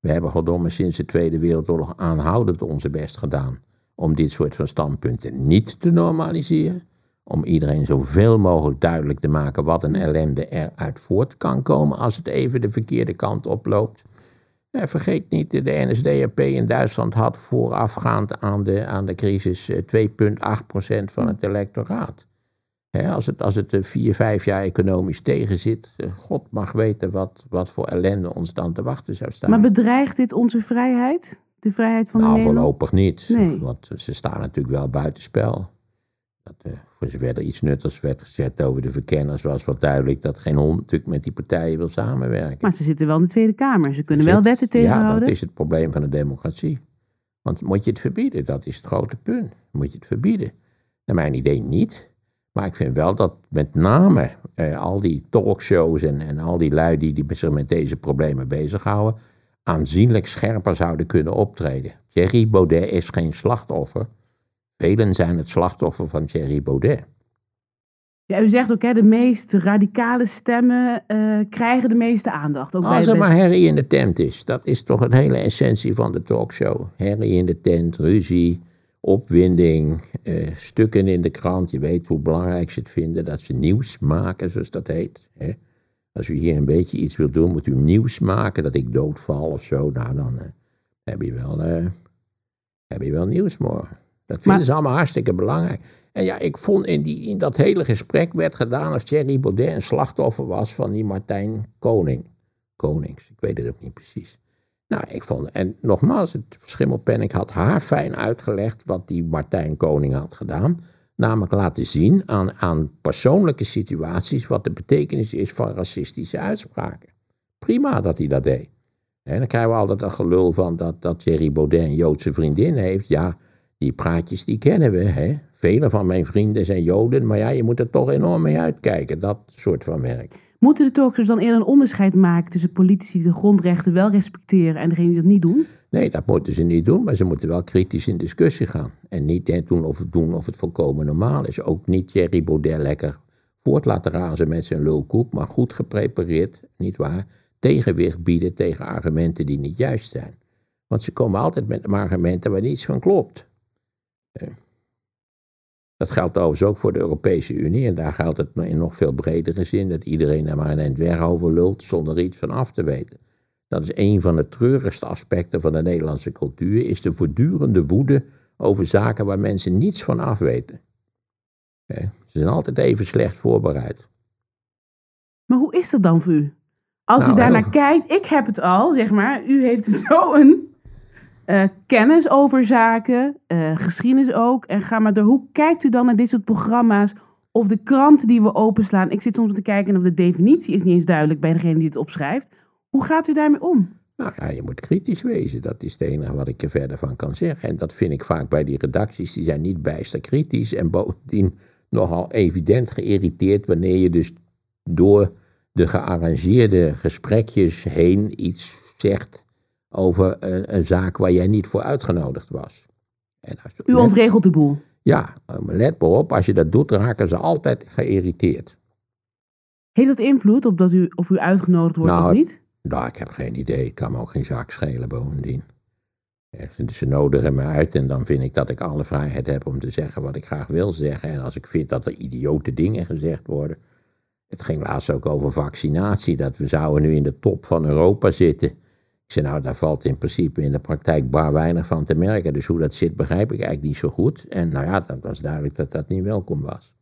We hebben goddomme sinds de Tweede Wereldoorlog aanhoudend onze best gedaan om dit soort van standpunten niet te normaliseren. Om iedereen zoveel mogelijk duidelijk te maken wat een ellende eruit voort kan komen als het even de verkeerde kant oploopt. Ja, vergeet niet, de NSDAP in Duitsland had voorafgaand aan de, aan de crisis eh, 2,8% van het electoraat. Hè, als het, als het eh, vier, vijf jaar economisch tegenzit, eh, God mag weten wat, wat voor ellende ons dan te wachten zou staan. Maar bedreigt dit onze vrijheid? De vrijheid van de nou, voorlopig niet. Nee. Want ze staan natuurlijk wel buitenspel. Dat, eh, voor zover er iets nuttigs werd gezet over de verkenners, was wel duidelijk dat geen hond natuurlijk met die partijen wil samenwerken. Maar ze zitten wel in de Tweede Kamer. Ze kunnen wel wetten Ja, tegenhouden. dat is het probleem van de democratie. Want moet je het verbieden? Dat is het grote punt. Moet je het verbieden? Naar mijn idee niet. Maar ik vind wel dat met name eh, al die talkshows en, en al die lui die, die zich met deze problemen bezighouden, aanzienlijk scherper zouden kunnen optreden. Thierry Baudet is geen slachtoffer. Velen zijn het slachtoffer van Thierry Baudet. Ja, u zegt ook, hè, de meest radicale stemmen eh, krijgen de meeste aandacht. Ook bij- Als er bij- maar herrie in de tent is. Dat is toch een hele essentie van de talkshow. Herrie in de tent, ruzie, opwinding, eh, stukken in de krant. Je weet hoe belangrijk ze het vinden dat ze nieuws maken, zoals dat heet. Hè? Als u hier een beetje iets wilt doen, moet u nieuws maken dat ik doodval of zo. Nou, dan eh, heb, je wel, heb je wel nieuws morgen. Dat vinden Maar- ze allemaal hartstikke belangrijk. En ja, ik vond in, die, in dat hele gesprek werd gedaan of Thierry Baudet een slachtoffer was van die Martijn Koning. Konings, ik weet het ook niet precies. Nou, ik vond, en nogmaals, het Schimmelpenninck had haar fijn uitgelegd wat die Martijn Koning had gedaan. Namelijk laten zien aan, aan persoonlijke situaties wat de betekenis is van racistische uitspraken. Prima dat hij dat deed. En dan krijgen we altijd een gelul van dat, dat Thierry Baudet een Joodse vriendin heeft. Ja, die praatjes die kennen we. Hè? Vele van mijn vrienden zijn Joden, maar ja, je moet er toch enorm mee uitkijken. Dat soort van werk. Moeten de talkers dan eerder een onderscheid maken tussen politici die de grondrechten wel respecteren en degenen die dat niet doen? Nee, dat moeten ze niet doen, maar ze moeten wel kritisch in discussie gaan. En niet doen of het doen of het volkomen normaal is. Ook niet Thierry Baudet lekker voort laten razen met zijn lulkoek, maar goed geprepareerd, niet waar, tegenwicht bieden tegen argumenten die niet juist zijn. Want ze komen altijd met argumenten waar niets van klopt. Eh, Dat geldt overigens ook voor de Europese Unie. En daar geldt het in nog veel bredere zin dat iedereen er maar een eind weg over lult zonder er iets van af te weten. Dat is een van de treurigste aspecten van de Nederlandse cultuur, is de voortdurende woede over zaken waar mensen niets van af weten. Eh, Ze zijn altijd even slecht voorbereid. Maar hoe is dat dan voor u? Als Nou, u daarnaar heel- kijkt, ik heb het al, zeg maar. U heeft zo'n eh kennis over zaken, eh, geschiedenis ook. En ga maar door. Hoe kijkt u dan naar dit soort programma's? Of de kranten die we openslaan? Ik zit soms te kijken of de definitie is niet eens duidelijk bij degene die het opschrijft. Hoe gaat u daarmee om? Nou ja, je moet kritisch wezen. Dat is het enige wat ik er verder van kan zeggen. En dat vind ik vaak bij die redacties. Die zijn niet bijster kritisch. En bovendien nogal evident geïrriteerd wanneer je dus door de gearrangeerde gesprekjes heen iets zegt over een, een zaak waar jij niet voor uitgenodigd was. En als, U let- ontregelt de boel. ja, maar let maar op, als je dat doet, raken ze altijd geïrriteerd. Heeft dat invloed op dat u, of u uitgenodigd wordt Nou, of niet? Nou, ik heb geen idee. Het kan me ook geen zaak schelen bovendien. Ze- Ze nodigen me uit en dan vind ik dat ik alle vrijheid heb om te zeggen wat ik graag wil zeggen. En als ik vind dat er idiote dingen gezegd worden. Het ging laatst ook over vaccinatie, dat we zouden nu in de top van Europa zitten. Ik zei, nou, daar valt in principe in de praktijk bar weinig van te merken. Dus hoe dat zit, begrijp ik eigenlijk niet zo goed. En nou ja, dat was duidelijk dat dat niet welkom was.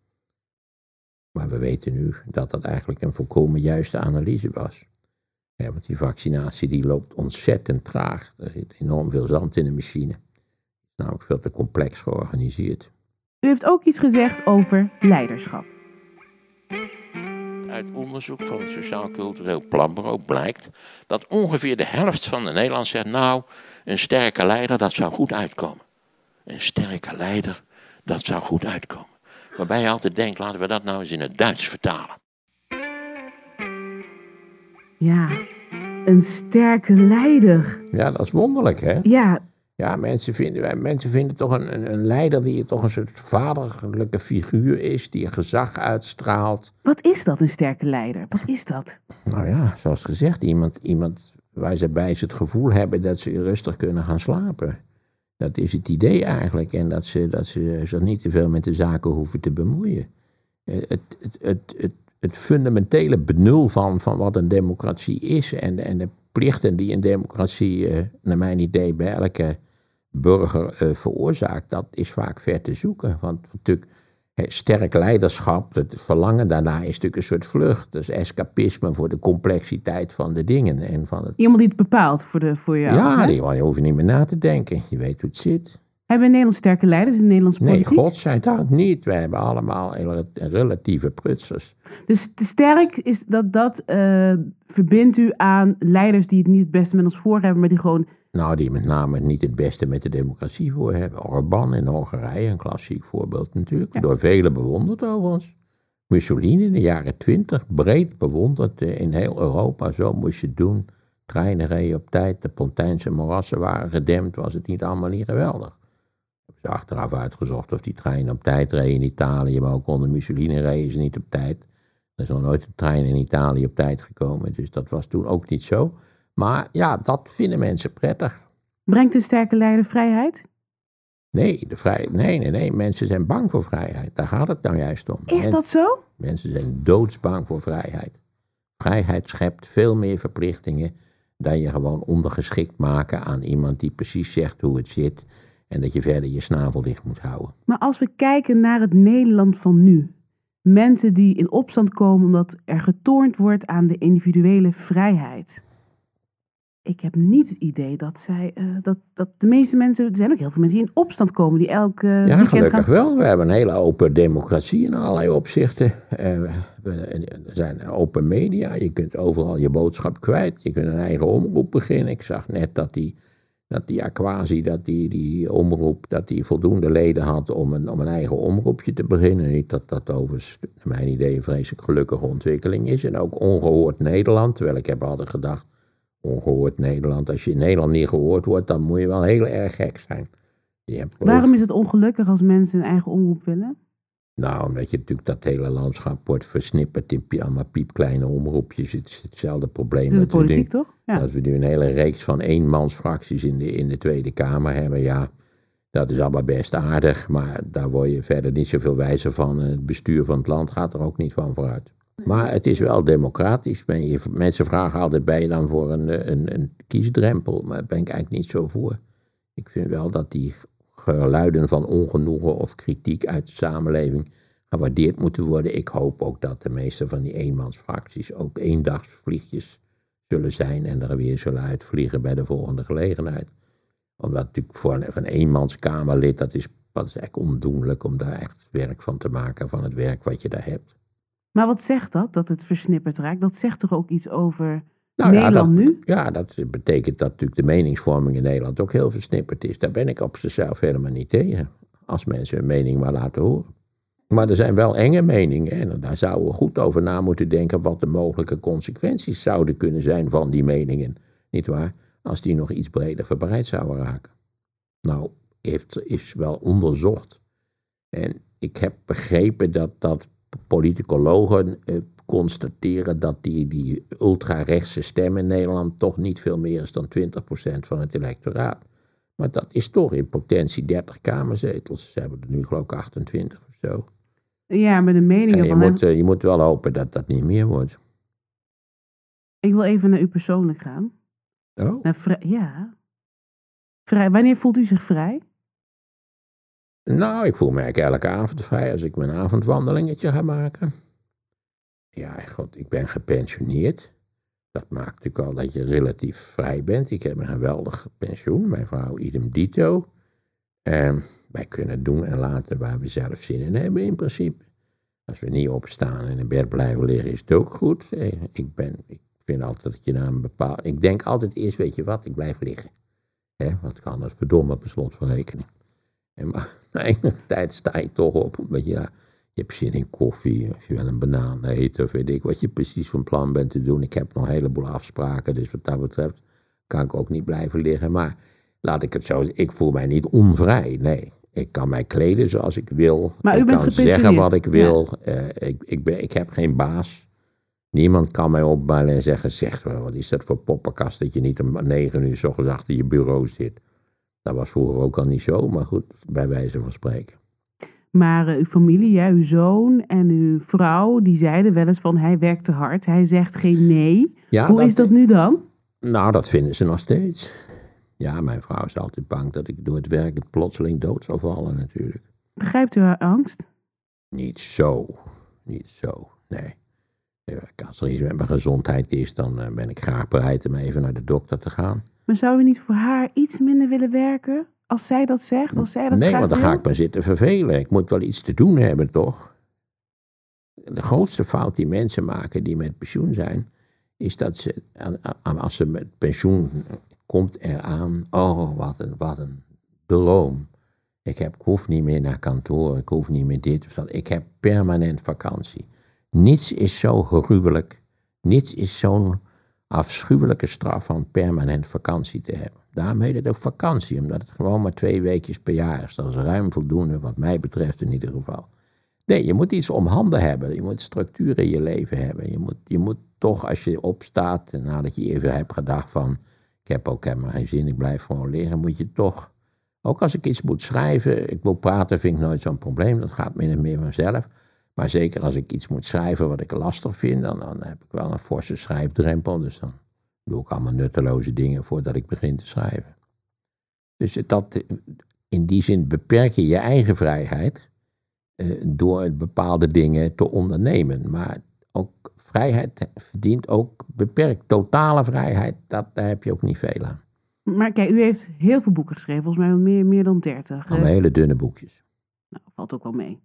Maar we weten nu dat dat eigenlijk een volkomen juiste analyse was. Ja, want die vaccinatie die loopt ontzettend traag. Er zit enorm veel zand in de machine. Namelijk veel te complex georganiseerd. U heeft ook iets gezegd over leiderschap. Uit onderzoek van het Sociaal Cultureel Planbureau blijkt dat ongeveer de helft van de Nederlanders zegt, nou, een sterke leider, dat zou goed uitkomen. Een sterke leider, dat zou goed uitkomen. Waarbij je altijd denkt, laten we dat nou eens in het Duits vertalen. Ja, een sterke leider. Ja, dat is wonderlijk, hè? Ja, Ja, mensen vinden, mensen vinden toch een, een, een leider die toch een soort vaderlijke figuur is, die gezag uitstraalt. wat is dat, een sterke leider? Wat is dat? Nou ja, zoals gezegd, iemand, iemand waar ze bij ze het gevoel hebben dat ze rustig kunnen gaan slapen. Dat is het idee eigenlijk. En dat ze, dat ze zich niet te veel met de zaken hoeven te bemoeien. Eh, Het, het, het, het, het fundamentele benul van, van wat een democratie is en, en de plichten die een democratie, eh, naar mijn idee, bij elke burger eh, veroorzaakt, dat is vaak ver te zoeken. Want natuurlijk, sterk leiderschap, het verlangen daarna is natuurlijk een soort vlucht. Dus escapisme voor de complexiteit van de dingen. En van het, Iemand die het bepaalt voor, de, voor jou. ja, die, je hoeft niet meer na te denken. Je weet hoe het zit. Hebben we in Nederland sterke leiders in de Nederlandse Nee, politiek? godzijdank niet. We hebben allemaal relatieve prutsers. Dus te sterk is dat dat eh, verbindt u aan leiders die het niet het beste met ons voor hebben, maar die gewoon. Nou, die met name niet het beste met de democratie voor hebben. Orbán in Hongarije, een klassiek voorbeeld natuurlijk. Door velen bewonderd overigens. Mussolini in de jaren twintig, breed bewonderd eh, in heel Europa. Zo moest je het doen. Treinen reden op tijd, de Pontijnse morassen waren gedempt. Was het niet allemaal niet geweldig? Ze achteraf uitgezocht of die treinen op tijd reden in Italië. Maar ook onder Mussolini reden ze niet op tijd. Er is nog nooit een trein in Italië op tijd gekomen. Dus dat was toen ook niet zo. Maar ja, dat vinden mensen prettig. Brengt een sterke leider vrijheid? Nee, de vrij... nee, nee, nee, mensen zijn bang voor vrijheid. Daar gaat het nou juist om. Is dat zo? Mensen zijn doodsbang voor vrijheid. vrijheid schept, veel meer verplichtingen, dan je gewoon ondergeschikt maken aan iemand die precies zegt hoe het zit en dat je verder je snavel dicht moet houden. Maar als we kijken naar het Nederland van nu, mensen die in opstand komen omdat er getornd wordt aan de individuele vrijheid. Ik heb niet het idee dat zij, uh, dat, dat de meeste mensen, er zijn ook heel veel mensen die in opstand komen, die elke uh, Ja, gelukkig wel. We hebben een hele open democratie in allerlei opzichten. Uh, we, er zijn open media, je kunt overal je boodschap kwijt. Je kunt een eigen omroep beginnen. Ik zag net dat die dat die Aquasi, dat die, die omroep, dat die voldoende leden had om een, om een eigen omroepje te beginnen. Niet dat dat overigens, naar mijn idee, een vreselijk gelukkige ontwikkeling is. En ook ongehoord Nederland, terwijl ik heb altijd gedacht, ongehoord Nederland, als je in Nederland niet gehoord wordt, dan moet je wel heel erg gek zijn. Waarom is het ongelukkig als mensen een eigen omroep willen? Nou, omdat je natuurlijk dat hele landschap wordt versnipperd in allemaal piepkleine omroepjes. Het is hetzelfde probleem. De, de politiek, nu, toch? Ja. Dat we nu een hele reeks van eenmansfracties in de, in de Tweede Kamer hebben. Ja, dat is allemaal best aardig, maar daar word je verder niet zoveel wijzer van. Het bestuur van het land gaat er ook niet van vooruit. Maar het is wel democratisch. mensen vragen altijd, ben je dan voor een, een, een kiesdrempel? Maar daar ben ik eigenlijk niet zo voor. Ik vind wel dat die geluiden van ongenoegen of kritiek uit de samenleving gewaardeerd moeten worden. Ik hoop ook dat de meeste van die eenmansfracties ook eendagsvliegjes zullen zijn en er weer zullen uitvliegen bij de volgende gelegenheid. Omdat natuurlijk voor een, van eenmanskamerlid, dat is, dat is echt ondoenlijk om daar echt werk van te maken, van het werk wat je daar hebt. Maar wat zegt dat, dat het versnipperd raakt? Dat zegt toch ook iets over nou, Nederland ja, dat, nu? Ja, dat betekent dat natuurlijk de meningsvorming in Nederland ook heel versnipperd is. Daar ben ik op zichzelf helemaal niet tegen. Als mensen hun mening maar laten horen. Maar er zijn wel enge meningen en daar zouden we goed over na moeten denken wat de mogelijke consequenties zouden kunnen zijn van die meningen. Niet waar? Als die nog iets breder verbreid zouden raken. Nou, heeft, is wel onderzocht. En ik heb begrepen dat, dat politicologen eh, constateren dat die, die ultra-rechtse stem in Nederland toch niet veel meer is dan 20% van het electoraat. Maar dat is toch in potentie 30 kamerzetels. Ze hebben er nu geloof ik 28 of zo. Ja, met de meningen je van moet, hem... Eh, je moet wel hopen dat dat niet meer wordt. Ik wil even naar u persoonlijk gaan. Oh? Naar ja. Vrij. Wanneer voelt u zich vrij? Nou, ik voel me eigenlijk elke avond vrij als ik mijn avondwandelingetje ga maken. Ja, god, ik ben gepensioneerd. Dat maakt natuurlijk al dat je relatief vrij bent. Ik heb een geweldig pensioen, mijn vrouw idem dito. En wij kunnen doen en laten waar we zelf zin in hebben in principe. Als we niet opstaan en in bed blijven liggen, is het ook goed. Eh, ik, ben, ik vind altijd dat je naar een bepaald... Ik denk altijd eerst, weet je wat, ik blijf liggen. Ik kan het verdomme per slot van rekening. En maar na enige tijd sta je toch op, omdat ja, je hebt zin in koffie, of je wil een banaan eten, of weet ik wat je precies van plan bent te doen. Ik heb nog een heleboel afspraken, dus wat dat betreft kan ik ook niet blijven liggen. Maar laat ik het zo ik voel mij niet onvrij, nee. Ik kan mij kleden zoals ik wil. Maar ik u bent kan zeggen wat ik wil. Uh, ik, ik, ben, ik heb geen baas. Niemand kan mij opbellen en zeggen, zeg, wat is dat voor poppenkast dat je niet om negen uur s ochtends achter je bureau zit. Dat was vroeger ook al niet zo, maar goed, bij wijze van spreken. Maar uh, uw familie, ja, uw zoon en uw vrouw, die zeiden wel eens van hij werkt te hard. Hij zegt geen nee. Hoe is dat nu dan? Nou, dat vinden ze nog steeds. Ja, mijn vrouw is altijd bang dat ik door het werk plotseling dood zal vallen natuurlijk. Begrijpt u haar angst? Niet zo. Niet zo, nee. Als er iets met mijn gezondheid is, dan eh, ben ik graag bereid om even naar de dokter te gaan. Maar zou u niet voor haar iets minder willen werken? Als zij dat zegt, als zij dat Nee, want dan ga ik maar zitten vervelen. Ik moet wel iets te doen hebben, toch? De grootste fout die mensen maken die met pensioen zijn, is dat ze, als ze met pensioen komt eraan, oh, wat een, wat een droom. Ik, heb, ik hoef niet meer naar kantoor, ik hoef niet meer dit of dat. Ik heb permanent vakantie. Niets is zo gruwelijk, niets is zo'n afschuwelijke straf van permanent vakantie te hebben. Daarom heet het ook vakantie, omdat het gewoon maar twee weekjes per jaar is. Dat is ruim voldoende, wat mij betreft in ieder geval. Nee, je moet iets om handen hebben. Je moet structuur in je leven hebben. Je moet, je moet toch, als je opstaat, nadat je even hebt gedacht van... ik heb ook helemaal geen zin, ik blijf gewoon liggen, moet je toch... Ook als ik iets moet schrijven, ik wil praten, vind ik nooit zo'n probleem. Dat gaat min en meer vanzelf. Maar zeker als ik iets moet schrijven wat ik lastig vind, dan, dan heb ik wel een forse schrijfdrempel. Dus dan doe ik allemaal nutteloze dingen voordat ik begin te schrijven. Dus dat, in die zin beperk je je eigen vrijheid eh, door bepaalde dingen te ondernemen. Maar ook vrijheid verdient ook beperkt. Totale vrijheid, dat, daar heb je ook niet veel aan. Maar kijk, u heeft heel veel boeken geschreven, volgens mij meer, meer dan 30. Allemaal hele dunne boekjes. Nou, valt ook wel mee.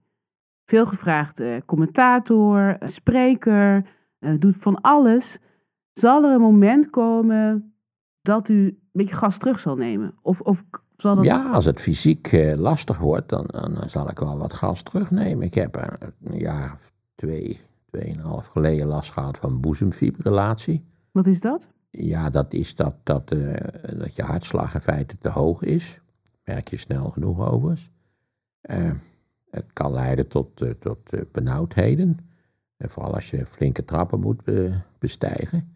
Veel gevraagd uh, commentator, spreker, uh, doet van alles. Zal er een moment komen dat u een beetje gas terug zal nemen? Of, of zal dat... Ja, als het fysiek uh, lastig wordt, dan, dan, zal ik wel wat gas terugnemen. Ik heb een jaar of twee, tweeënhalf geleden last gehad van boezemfibrillatie. Wat is dat? Ja, dat is dat, dat, dat je hartslag in feite te hoog is. Merk je snel genoeg overigens. Het kan leiden tot, tot benauwdheden. En vooral als je flinke trappen moet bestijgen.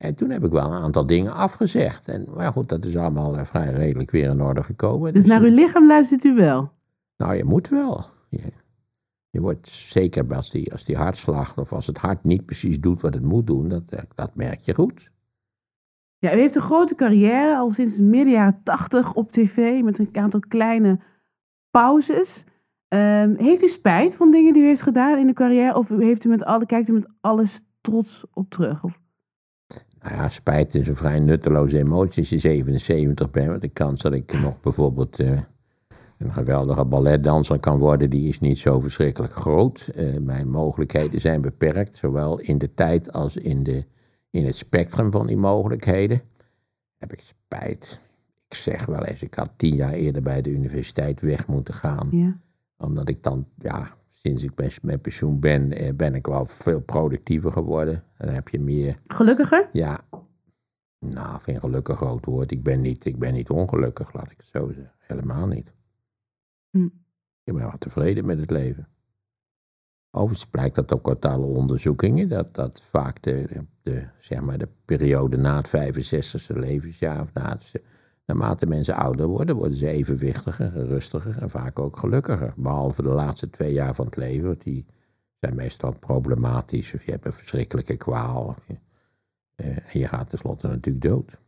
En toen heb ik wel een aantal dingen afgezegd. En, maar goed, dat is allemaal vrij redelijk weer in orde gekomen. Dus, dus naar uw lichaam luistert u wel? Nou, je moet wel. Je, je wordt zeker als die, als die hartslag of als het hart niet precies doet wat het moet doen, dat, dat merk je goed. Ja, u heeft een grote carrière, al sinds midden jaren tachtig op tv, met een aantal kleine pauzes. Um, heeft u spijt van dingen die u heeft gedaan in de carrière? Of heeft u met alle, kijkt u met alles trots op terug? Of? Nou ja, spijt is een vrij nutteloze emotie als je 77 bent. Want de kans dat ik nog bijvoorbeeld uh, een geweldige balletdanser kan worden, die is niet zo verschrikkelijk groot. Uh, mijn mogelijkheden zijn beperkt, zowel in de tijd als in, de, in het spectrum van die mogelijkheden. Heb ik spijt. Ik zeg wel eens, ik had tien jaar eerder bij de universiteit weg moeten gaan. Ja omdat ik dan, ja, sinds ik met pensioen ben, eh, ben ik wel veel productiever geworden. Dan heb je meer. Gelukkiger? Ja. Nou, geen gelukkig groot woord. Ik ben niet, ik ben niet ongelukkig, laat ik het zo zeggen. Helemaal niet. Hm. Ik ben wel tevreden met het leven. Overigens blijkt dat ook uit alle onderzoekingen, dat, dat vaak de, de, zeg maar de periode na het 65e levensjaar, of na het Naarmate mensen ouder worden, worden ze evenwichtiger, rustiger en vaak ook gelukkiger. Behalve de laatste twee jaar van het leven, want die zijn meestal problematisch. Of je hebt een verschrikkelijke kwaal. Eh, en je gaat tenslotte natuurlijk dood.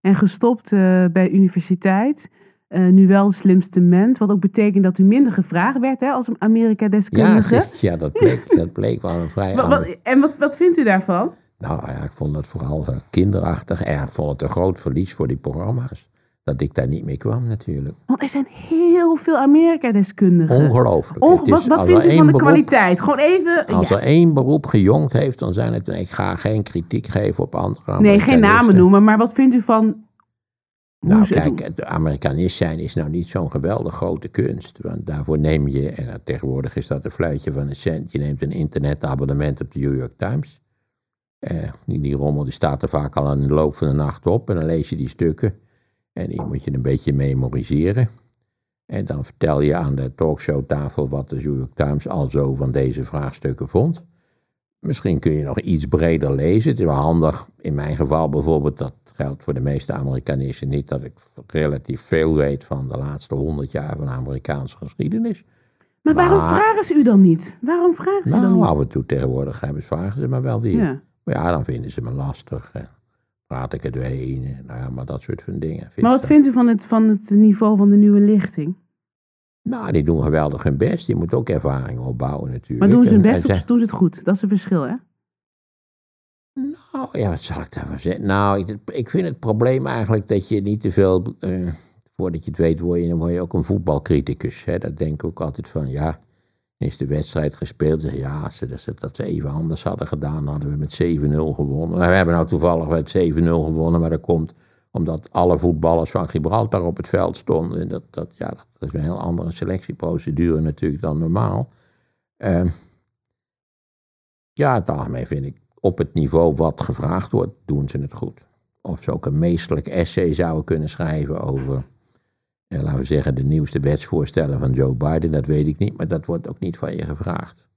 En gestopt uh, bij universiteit. Uh, nu wel de slimste mens. Wat ook betekent dat u minder gevraagd werd hè, als Amerika-deskundige. Ja, ja, dat, bleek, dat bleek wel een vrij... wat, en wat, wat vindt u daarvan? Nou ja, ik vond het vooral kinderachtig. En ik vond het een groot verlies voor die programma's dat ik daar niet mee kwam natuurlijk. Want er zijn heel veel Amerika-deskundigen. Ongelooflijk. wat wat vindt u van de kwaliteit? Gewoon even... Als er één beroep gejongd heeft, dan zijn het... Ik ga geen kritiek geven op andere Nee, geen namen noemen, maar wat vindt u van... Nou, kijk, het Amerikanist zijn is nou niet zo'n geweldig grote kunst. Want daarvoor neem je, en tegenwoordig is dat een fluitje van een cent, je neemt een internetabonnement op de New York Times. Eh, die, die rommel die staat er vaak al in de loop van de nacht op en dan lees je die stukken. En die moet je een beetje memoriseren. En dan vertel je aan de talkshowtafel wat de New York Times al zo van deze vraagstukken vond. Misschien kun je nog iets breder lezen. Het is wel handig, in mijn geval bijvoorbeeld, dat geldt voor de meeste Amerikanisten niet, dat ik relatief veel weet van de laatste honderd jaar van Amerikaanse geschiedenis. Maar waarom vragen ze u dan niet? Waarom vragen ze nou, dan niet? af en toe tegenwoordig hebben ze vragen ze maar wel weer. Ja. Maar ja, dan vinden ze me lastig praat ik het weer Nou ja, maar dat soort van dingen. Maar wat vindt u van het, van het niveau van de nieuwe lichting? Nou, die doen geweldig hun best. Je moet ook ervaring opbouwen natuurlijk. Maar doen ze hun best of doen ze het goed? Dat is een verschil, hè? Nou, ja, wat zal ik daarvan zeggen? Nou, ik, ik vind het probleem eigenlijk dat je niet te veel... Uh, voordat je het weet, word je, dan word je ook een voetbalcriticus. Hè? Dat denk ik ook altijd van, ja is de wedstrijd gespeeld. Ja, als ze dat, ze even anders hadden gedaan, hadden we met 7-0 gewonnen. Nou, we hebben nou toevallig met 7-0 gewonnen, maar dat komt omdat alle voetballers van Gibraltar op het veld stonden. En dat, dat, ja, dat is een heel andere selectieprocedure natuurlijk dan normaal. Uh, ja, het algemeen vind ik, op het niveau wat gevraagd wordt, doen ze het goed. Of ze ook een meestelijk essay zouden kunnen schrijven over en laten we zeggen, de nieuwste wetsvoorstellen van Joe Biden, dat weet ik niet, maar dat wordt ook niet van je gevraagd.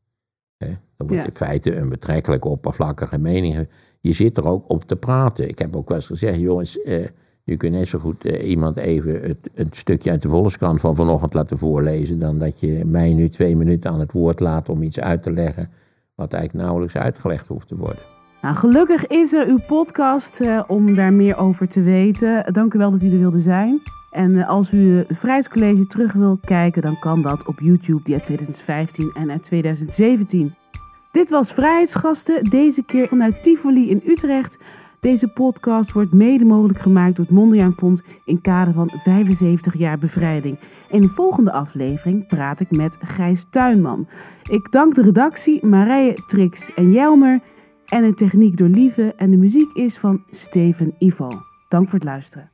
He? Dan wordt in feite een betrekkelijk oppervlakkige mening. Je zit er ook op te praten. Ik heb ook wel eens gezegd, jongens, eh, Je kunt net zo goed eh, iemand even het, het stukje uit de Volkskrant van vanochtend laten voorlezen, dan dat je mij nu twee minuten aan het woord laat om iets uit te leggen wat eigenlijk nauwelijks uitgelegd hoeft te worden. Nou, gelukkig is er uw podcast eh, om daar meer over te weten. Dank u wel dat u er wilde zijn. En eh, als u het Vrijheidscollege terug wil kijken, dan kan dat op YouTube, die uit 2015 en uit 2017. Dit was Vrijheidsgasten, deze keer vanuit Tivoli in Utrecht. Deze podcast wordt mede mogelijk gemaakt door het Mondriaan Fonds in kader van 75 jaar bevrijding. In de volgende aflevering praat ik met Gijs Tuinman. Ik dank de redactie Marije, Trix en Jelmer en de techniek door Lieve en de muziek is van Steven Ivo. Dank voor het luisteren.